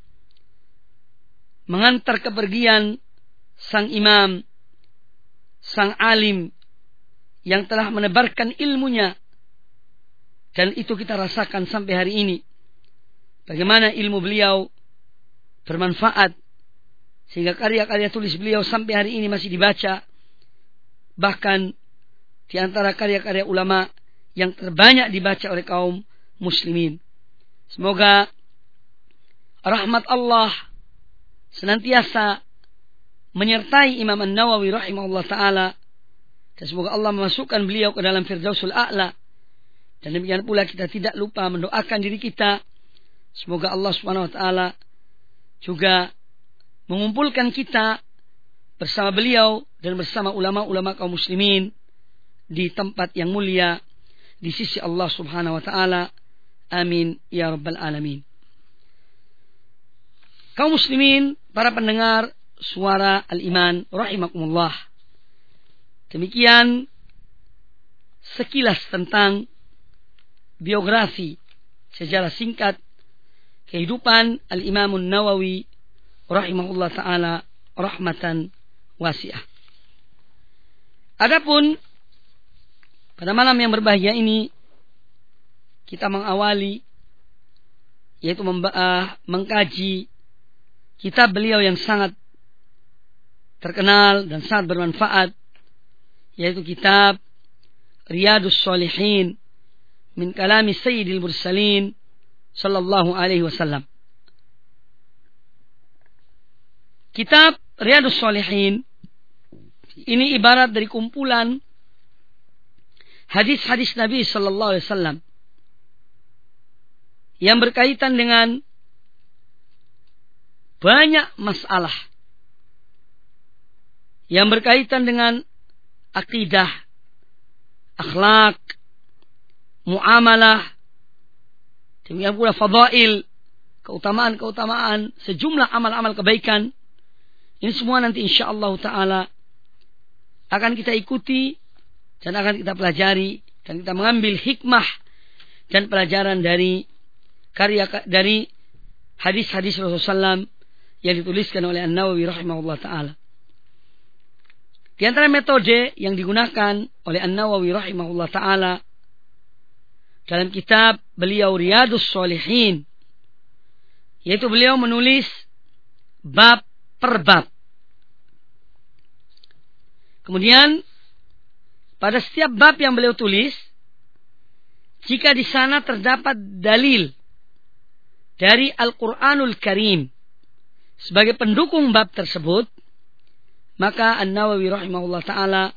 mengantar kepergian sang imam, sang alim yang telah menebarkan ilmunya. Dan itu kita rasakan sampai hari ini. Bagaimana ilmu beliau bermanfaat sehingga karya-karya tulis beliau sampai hari ini masih dibaca. Bahkan di antara karya-karya ulama yang terbanyak dibaca oleh kaum muslimin. Semoga rahmat Allah senantiasa menyertai Imam An-Nawawi rahimahullah taala dan semoga Allah memasukkan beliau ke dalam Firdausul A'la. Dan demikian pula kita tidak lupa mendoakan diri kita. Semoga Allah Subhanahu wa taala juga mengumpulkan kita bersama beliau dan bersama ulama-ulama kaum muslimin di tempat yang mulia di sisi Allah Subhanahu wa taala. Amin ya rabbal alamin. Kaum muslimin, para pendengar suara al-iman rahimakumullah. Demikian sekilas tentang biografi sejarah singkat kehidupan Al-Imam Nawawi rahimahullah taala rahmatan wasiah. Adapun pada malam yang berbahagia ini kita mengawali yaitu membah, mengkaji kitab beliau yang sangat terkenal dan sangat bermanfaat yaitu kitab Riyadus Salihin min kalami Sayyidil Mursalin sallallahu alaihi wasallam. Kitab Riyadus Salihin ini ibarat dari kumpulan hadis-hadis Nabi sallallahu alaihi wasallam yang berkaitan dengan banyak masalah yang berkaitan dengan akidah, akhlak, muamalah, demikian pula fadail, keutamaan-keutamaan, sejumlah amal-amal kebaikan. Ini semua nanti insya Allah Ta'ala akan kita ikuti dan akan kita pelajari dan kita mengambil hikmah dan pelajaran dari karya dari hadis-hadis Rasulullah SAW yang dituliskan oleh An Nawawi rahimahullah taala. Di antara metode yang digunakan oleh An-Nawawi rahimahullah taala dalam kitab beliau Riyadus Solihin yaitu beliau menulis bab per bab. Kemudian pada setiap bab yang beliau tulis jika di sana terdapat dalil dari Al-Qur'anul Karim sebagai pendukung bab tersebut Maka An-Nawawi rahimahullah taala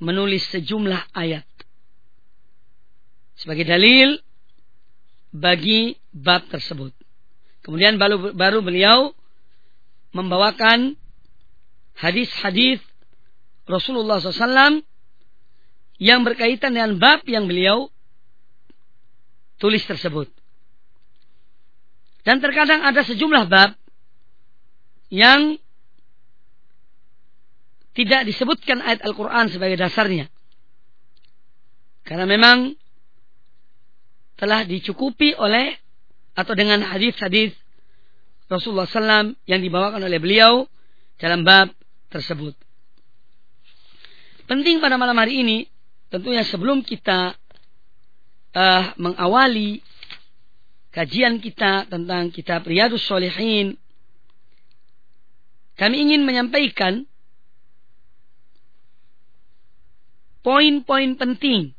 menulis sejumlah ayat sebagai dalil bagi bab tersebut. Kemudian baru, baru beliau membawakan hadis-hadis Rasulullah SAW yang berkaitan dengan bab yang beliau tulis tersebut. Dan terkadang ada sejumlah bab yang tidak disebutkan ayat Al-Quran sebagai dasarnya. Karena memang telah dicukupi oleh atau dengan hadis-hadis Rasulullah SAW yang dibawakan oleh beliau dalam bab tersebut. Penting pada malam hari ini, tentunya sebelum kita uh, mengawali kajian kita tentang kitab Riyadus Solihin, kami ingin menyampaikan poin-poin penting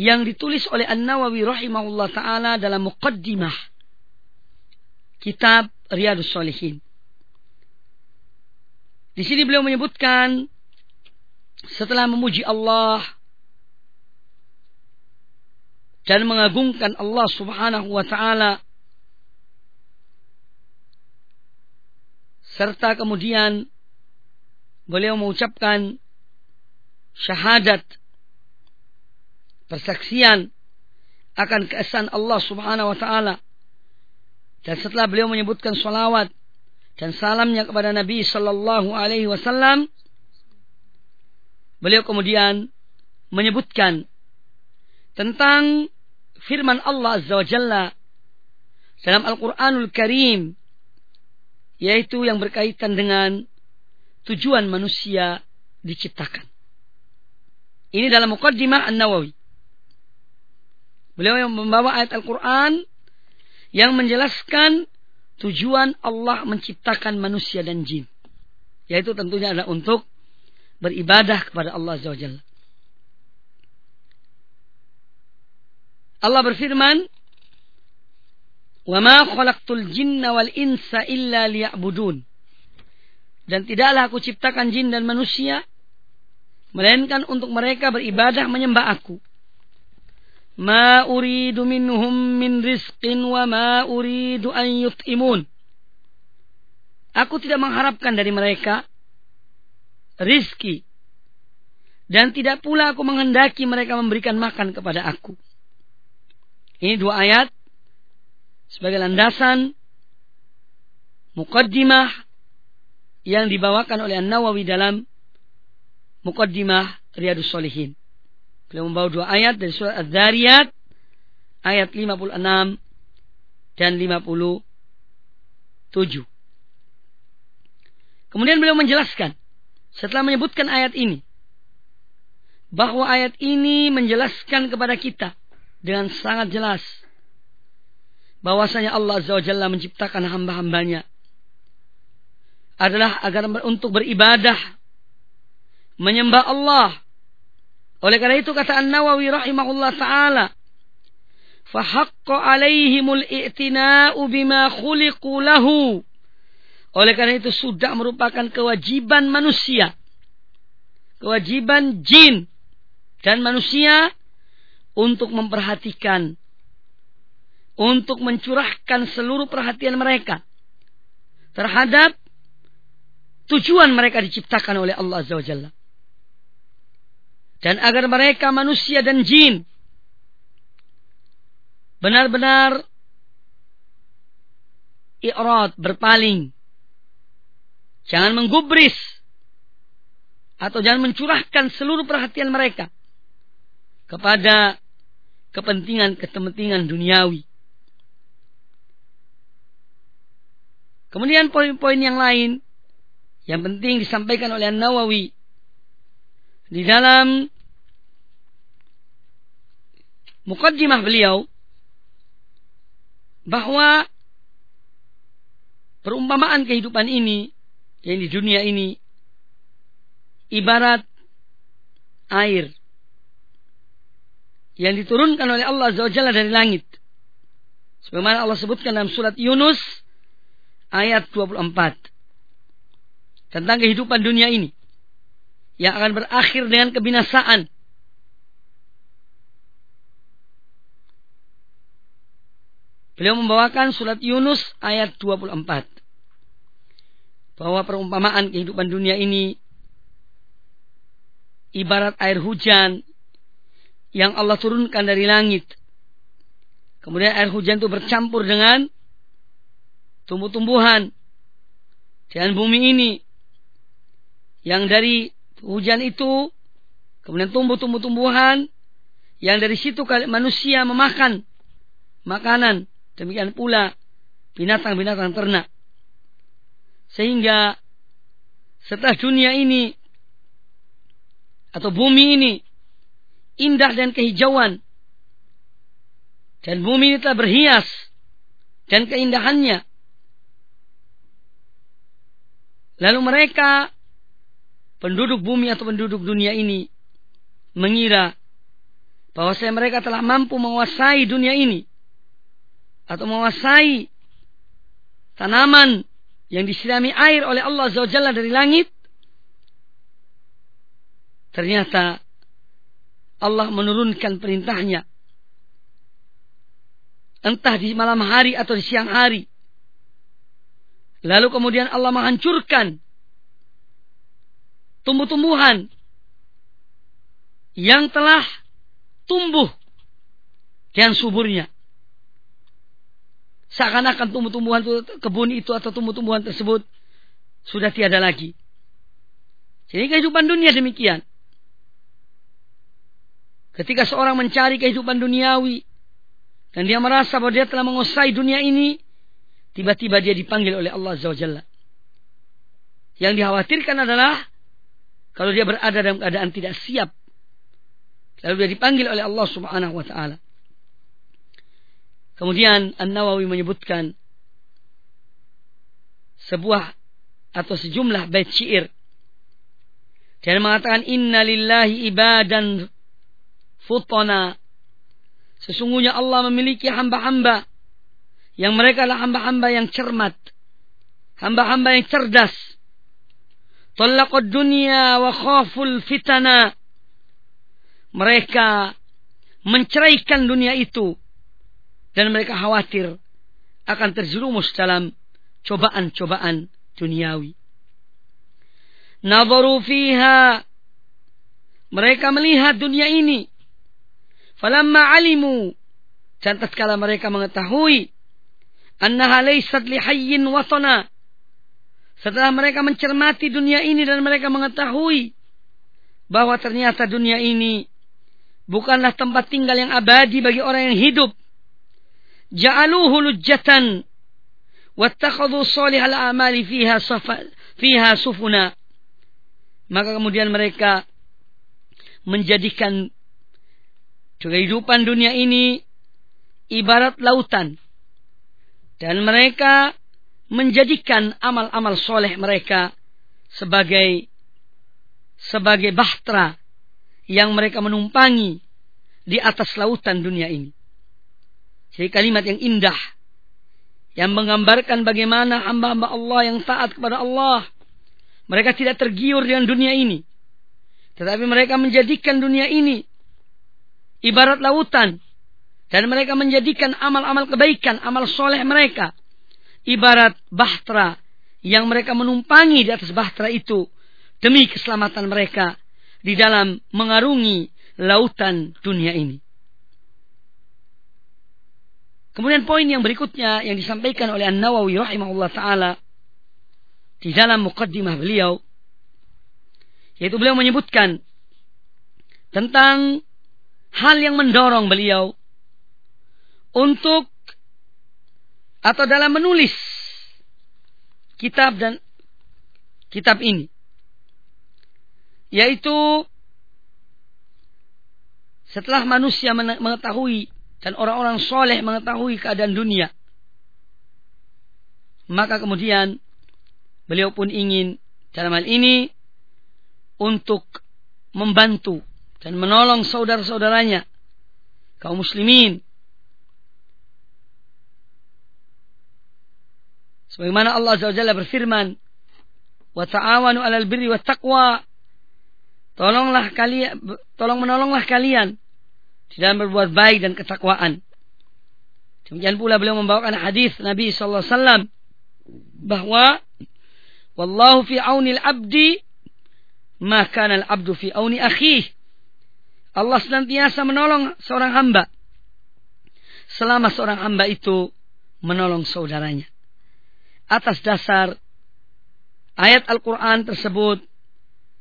yang ditulis oleh An-Nawawi rahimahullah taala dalam muqaddimah kitab Riyadus Solihin. Di sini beliau menyebutkan setelah memuji Allah dan mengagungkan Allah Subhanahu wa taala serta kemudian beliau mengucapkan syahadat persaksian akan keesan Allah Subhanahu wa taala. Dan setelah beliau menyebutkan salawat dan salamnya kepada Nabi sallallahu alaihi wasallam, beliau kemudian menyebutkan tentang firman Allah Azza wa Jalla dalam Al-Qur'anul Karim yaitu yang berkaitan dengan tujuan manusia diciptakan. Ini dalam Muqaddimah An-Nawawi. Beliau yang membawa ayat Al-Quran yang menjelaskan tujuan Allah menciptakan manusia dan jin. Yaitu tentunya adalah untuk beribadah kepada Allah Azza. Allah berfirman, Wama khalaqtul jinna wal insa illa liya'budun. Dan tidaklah aku ciptakan jin dan manusia melainkan untuk mereka beribadah menyembah aku. Ma uridu minhum min rizqin wa ma uridu an yut'imun. Aku tidak mengharapkan dari mereka rizki dan tidak pula aku menghendaki mereka memberikan makan kepada aku. Ini dua ayat sebagai landasan mukaddimah yang dibawakan oleh An-Nawawi dalam Muqaddimah Riyadus Solihin. Beliau membawa dua ayat dari surat Az-Zariyat ayat 56 dan 57. Kemudian beliau menjelaskan setelah menyebutkan ayat ini bahwa ayat ini menjelaskan kepada kita dengan sangat jelas bahwasanya Allah Azza wa Jalla menciptakan hamba-hambanya adalah agar untuk beribadah menyembah Allah. Oleh karena itu kata An-Nawawi rahimahullah taala, "Fahaqqa 'alaihimul i'tina'u bima khuliqu lahu." Oleh karena itu sudah merupakan kewajiban manusia. Kewajiban jin dan manusia untuk memperhatikan untuk mencurahkan seluruh perhatian mereka terhadap tujuan mereka diciptakan oleh Allah Azza wa Jalla dan agar mereka manusia dan jin benar-benar i'rad berpaling jangan menggubris atau jangan mencurahkan seluruh perhatian mereka kepada kepentingan-kepentingan duniawi. Kemudian poin-poin yang lain yang penting disampaikan oleh An-Nawawi di dalam mukaddimah beliau bahwa perumpamaan kehidupan ini yang di dunia ini ibarat air yang diturunkan oleh Allah Azza dari langit. Sebagaimana Allah sebutkan dalam surat Yunus ayat 24. tentang kehidupan dunia ini yang akan berakhir dengan kebinasaan. Beliau membawakan surat Yunus ayat 24. Bahwa perumpamaan kehidupan dunia ini ibarat air hujan yang Allah turunkan dari langit. Kemudian air hujan itu bercampur dengan tumbuh-tumbuhan dan bumi ini. Yang dari hujan itu kemudian tumbuh tumbuh-tumbuhan. Yang dari situ manusia memakan makanan. Demikian pula binatang-binatang ternak. Sehingga setelah dunia ini atau bumi ini indah dan kehijauan. Dan bumi ini telah berhias dan keindahannya lalu mereka penduduk bumi atau penduduk dunia ini mengira bahwa saya mereka telah mampu menguasai dunia ini. Atau menguasai tanaman yang disirami air oleh Allah Azza dari langit. Ternyata Allah menurunkan perintahnya. Entah di malam hari atau di siang hari lalu kemudian Allah menghancurkan tumbuh-tumbuhan yang telah tumbuh dan suburnya. Seakan-akan tumbuh-tumbuhan kebun itu atau tumbuh-tumbuhan tersebut sudah tiada lagi. Jadi kehidupan dunia demikian. Ketika seorang mencari kehidupan duniawi dan dia merasa bahwa dia telah menguasai dunia ini, tiba-tiba dia dipanggil oleh Allah Azza wa Yang dikhawatirkan adalah kalau dia berada dalam keadaan tidak siap. Lalu dia dipanggil oleh Allah subhanahu wa ta'ala. Kemudian An-Nawawi menyebutkan sebuah atau sejumlah bait syair dan mengatakan inna lillahi ibadan futana sesungguhnya Allah memiliki hamba-hamba yang mereka adalah hamba-hamba yang cermat hamba-hamba yang cerdas Talaqad dunia wa khaful fitana. Mereka menceraikan dunia itu. Dan mereka khawatir akan terjerumus dalam cobaan-cobaan duniawi. Nadharu fiha. Mereka melihat dunia ini. Falamma alimu. Dan tatkala mereka mengetahui. Annaha laysat lihayyin watana setelah mereka mencermati dunia ini dan mereka mengetahui bahwa ternyata dunia ini bukanlah tempat tinggal yang abadi bagi orang yang hidup. Ja'aluhu lujjatan wattakhadhu salihal amali fiha safa, fiha sufuna. Maka kemudian mereka menjadikan kehidupan dunia ini ibarat lautan. Dan mereka menjadikan amal-amal soleh mereka sebagai sebagai bahtera yang mereka menumpangi di atas lautan dunia ini. Jadi kalimat yang indah yang menggambarkan bagaimana hamba-hamba Allah yang taat kepada Allah. Mereka tidak tergiur dengan dunia ini. Tetapi mereka menjadikan dunia ini ibarat lautan. Dan mereka menjadikan amal-amal kebaikan, amal soleh mereka ibarat bahtera yang mereka menumpangi di atas bahtera itu demi keselamatan mereka di dalam mengarungi lautan dunia ini. Kemudian poin yang berikutnya yang disampaikan oleh An-Nawawi rahimahullah taala di dalam mukaddimah beliau yaitu beliau menyebutkan tentang hal yang mendorong beliau untuk atau dalam menulis kitab dan kitab ini yaitu setelah manusia mengetahui dan orang-orang soleh mengetahui keadaan dunia maka kemudian beliau pun ingin dalam hal ini untuk membantu dan menolong saudara-saudaranya kaum muslimin Sebagaimana Allah Azza wa Jalla berfirman wa ta'awanu 'alal birri wat taqwa. Tolonglah kalian tolong menolonglah kalian di dalam berbuat baik dan ketakwaan. Demikian pula beliau membawakan hadis Nabi sallallahu alaihi wasallam bahwa wallahu fi aunil abdi maka al abdu fi auni akhih. Allah senantiasa menolong seorang hamba selama seorang hamba itu menolong saudaranya. Atas dasar ayat Al-Quran tersebut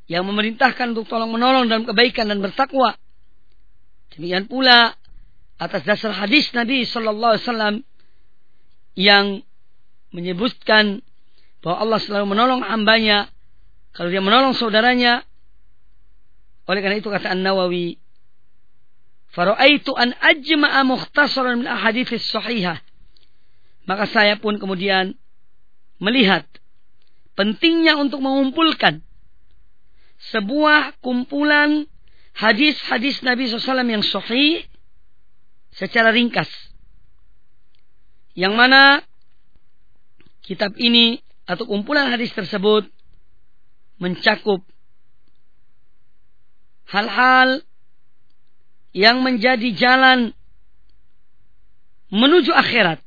yang memerintahkan untuk tolong menolong dalam kebaikan dan bertakwa. Demikian pula atas dasar hadis Nabi Sallallahu Alaihi Wasallam yang menyebutkan bahwa Allah selalu menolong hambanya kalau dia menolong saudaranya. Oleh karena itu kata An Nawawi, Faraitu an ajma'a mukhtasaran min ahadithis sahihah. Maka saya pun kemudian melihat pentingnya untuk mengumpulkan sebuah kumpulan hadis-hadis Nabi SAW yang sahih secara ringkas. Yang mana kitab ini atau kumpulan hadis tersebut mencakup hal-hal yang menjadi jalan menuju akhirat.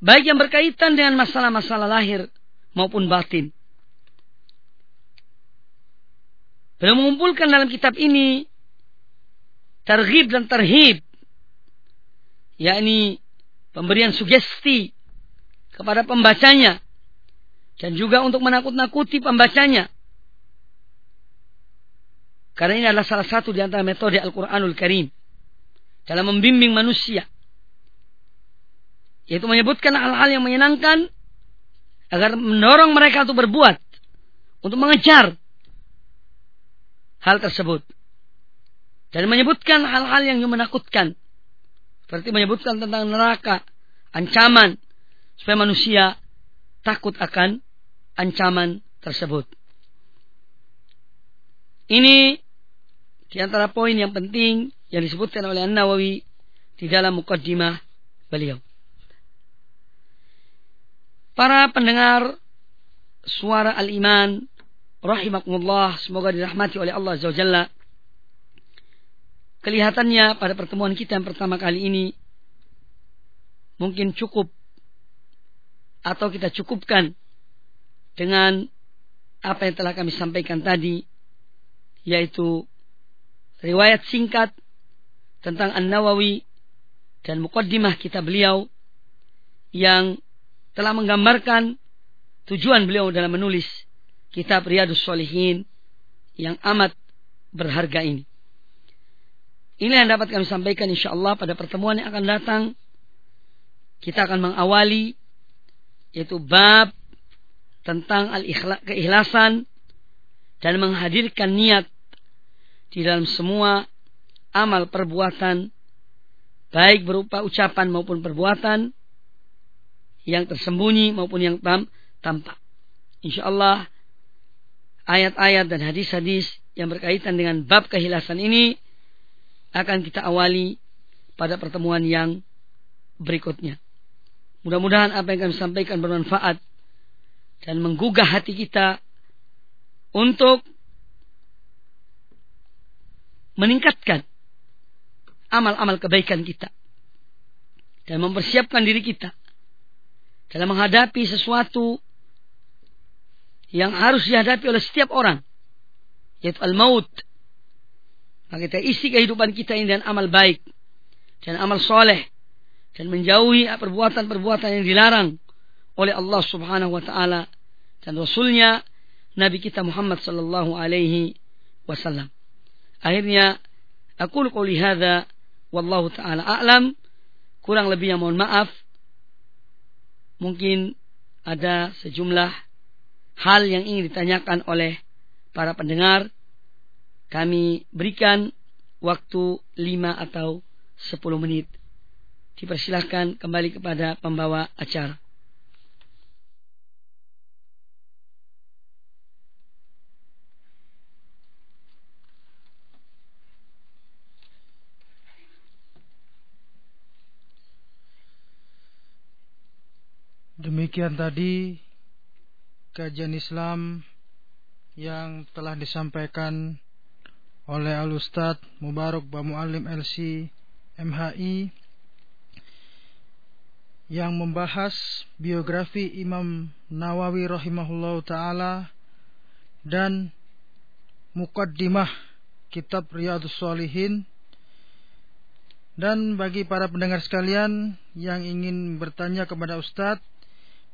Baik yang berkaitan dengan masalah-masalah lahir maupun batin. Beliau mengumpulkan dalam kitab ini terhib dan terhib. Yakni pemberian sugesti kepada pembacanya. Dan juga untuk menakut-nakuti pembacanya. Karena ini adalah salah satu di antara metode Al-Quranul Karim. Dalam membimbing manusia. Yaitu menyebutkan hal-hal yang menyenangkan. Agar mendorong mereka untuk berbuat. Untuk mengejar. Hal tersebut. Dan menyebutkan hal-hal yang menakutkan. Seperti menyebutkan tentang neraka. Ancaman. Supaya manusia takut akan ancaman tersebut. Ini di antara poin yang penting yang disebutkan oleh An-Nawawi di dalam mukaddimah beliau. Para pendengar suara al-iman rahimakumullah semoga dirahmati oleh Allah Azza Jalla. Kelihatannya pada pertemuan kita yang pertama kali ini mungkin cukup atau kita cukupkan dengan apa yang telah kami sampaikan tadi yaitu riwayat singkat tentang An-Nawawi dan mukaddimah kita beliau yang telah menggambarkan tujuan beliau dalam menulis kitab Riyadus Solihin yang amat berharga ini. Ini yang dapat kami sampaikan insya Allah pada pertemuan yang akan datang. Kita akan mengawali yaitu bab tentang al-keikhlasan dan menghadirkan niat di dalam semua amal perbuatan baik berupa ucapan maupun perbuatan yang tersembunyi maupun yang tam, tampak. Insya Allah ayat-ayat dan hadis-hadis yang berkaitan dengan bab kehilasan ini akan kita awali pada pertemuan yang berikutnya. Mudah-mudahan apa yang kami sampaikan bermanfaat dan menggugah hati kita untuk meningkatkan amal-amal kebaikan kita dan mempersiapkan diri kita dalam menghadapi sesuatu yang harus dihadapi oleh setiap orang yaitu al-maut maka kita isi kehidupan kita ini dengan amal baik dan amal soleh dan menjauhi perbuatan-perbuatan yang dilarang oleh Allah Subhanahu wa taala dan rasulnya Nabi kita Muhammad sallallahu alaihi wasallam. Akhirnya aku qouli hadza wallahu taala a'lam. Kurang lebih yang mohon maaf. Mungkin ada sejumlah hal yang ingin ditanyakan oleh para pendengar. Kami berikan waktu 5 atau 10 menit. Dipersilahkan kembali kepada pembawa acara. Demikian tadi kajian Islam yang telah disampaikan oleh Al Ustadz Mubarak Bamualim LC MHI yang membahas biografi Imam Nawawi rahimahullah taala dan mukaddimah kitab Riyadhus Shalihin. Dan bagi para pendengar sekalian yang ingin bertanya kepada Ustadz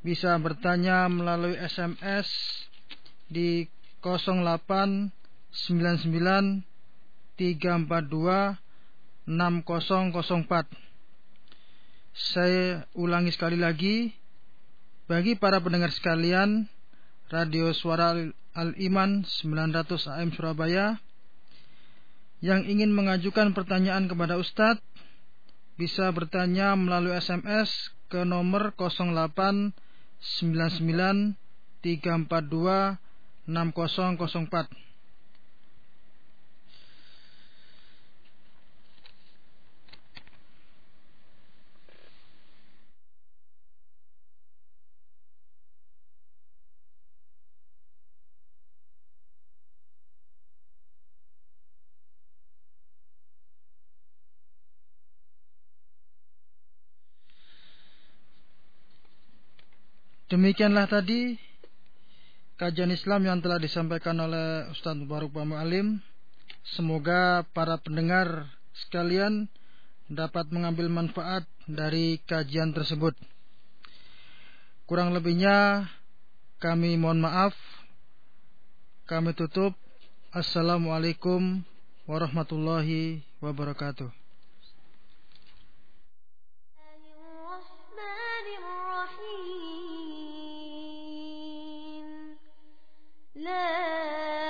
bisa bertanya melalui SMS di 0899 342 6004. Saya ulangi sekali lagi bagi para pendengar sekalian Radio Suara Al-Iman 900 AM Surabaya yang ingin mengajukan pertanyaan kepada Ustadz bisa bertanya melalui SMS ke nomor 08 99 342 6004 Demikianlah tadi kajian Islam yang telah disampaikan oleh Ustaz Mubarak Alim. Semoga para pendengar sekalian dapat mengambil manfaat dari kajian tersebut. Kurang lebihnya kami mohon maaf. Kami tutup. Assalamualaikum warahmatullahi wabarakatuh. ولا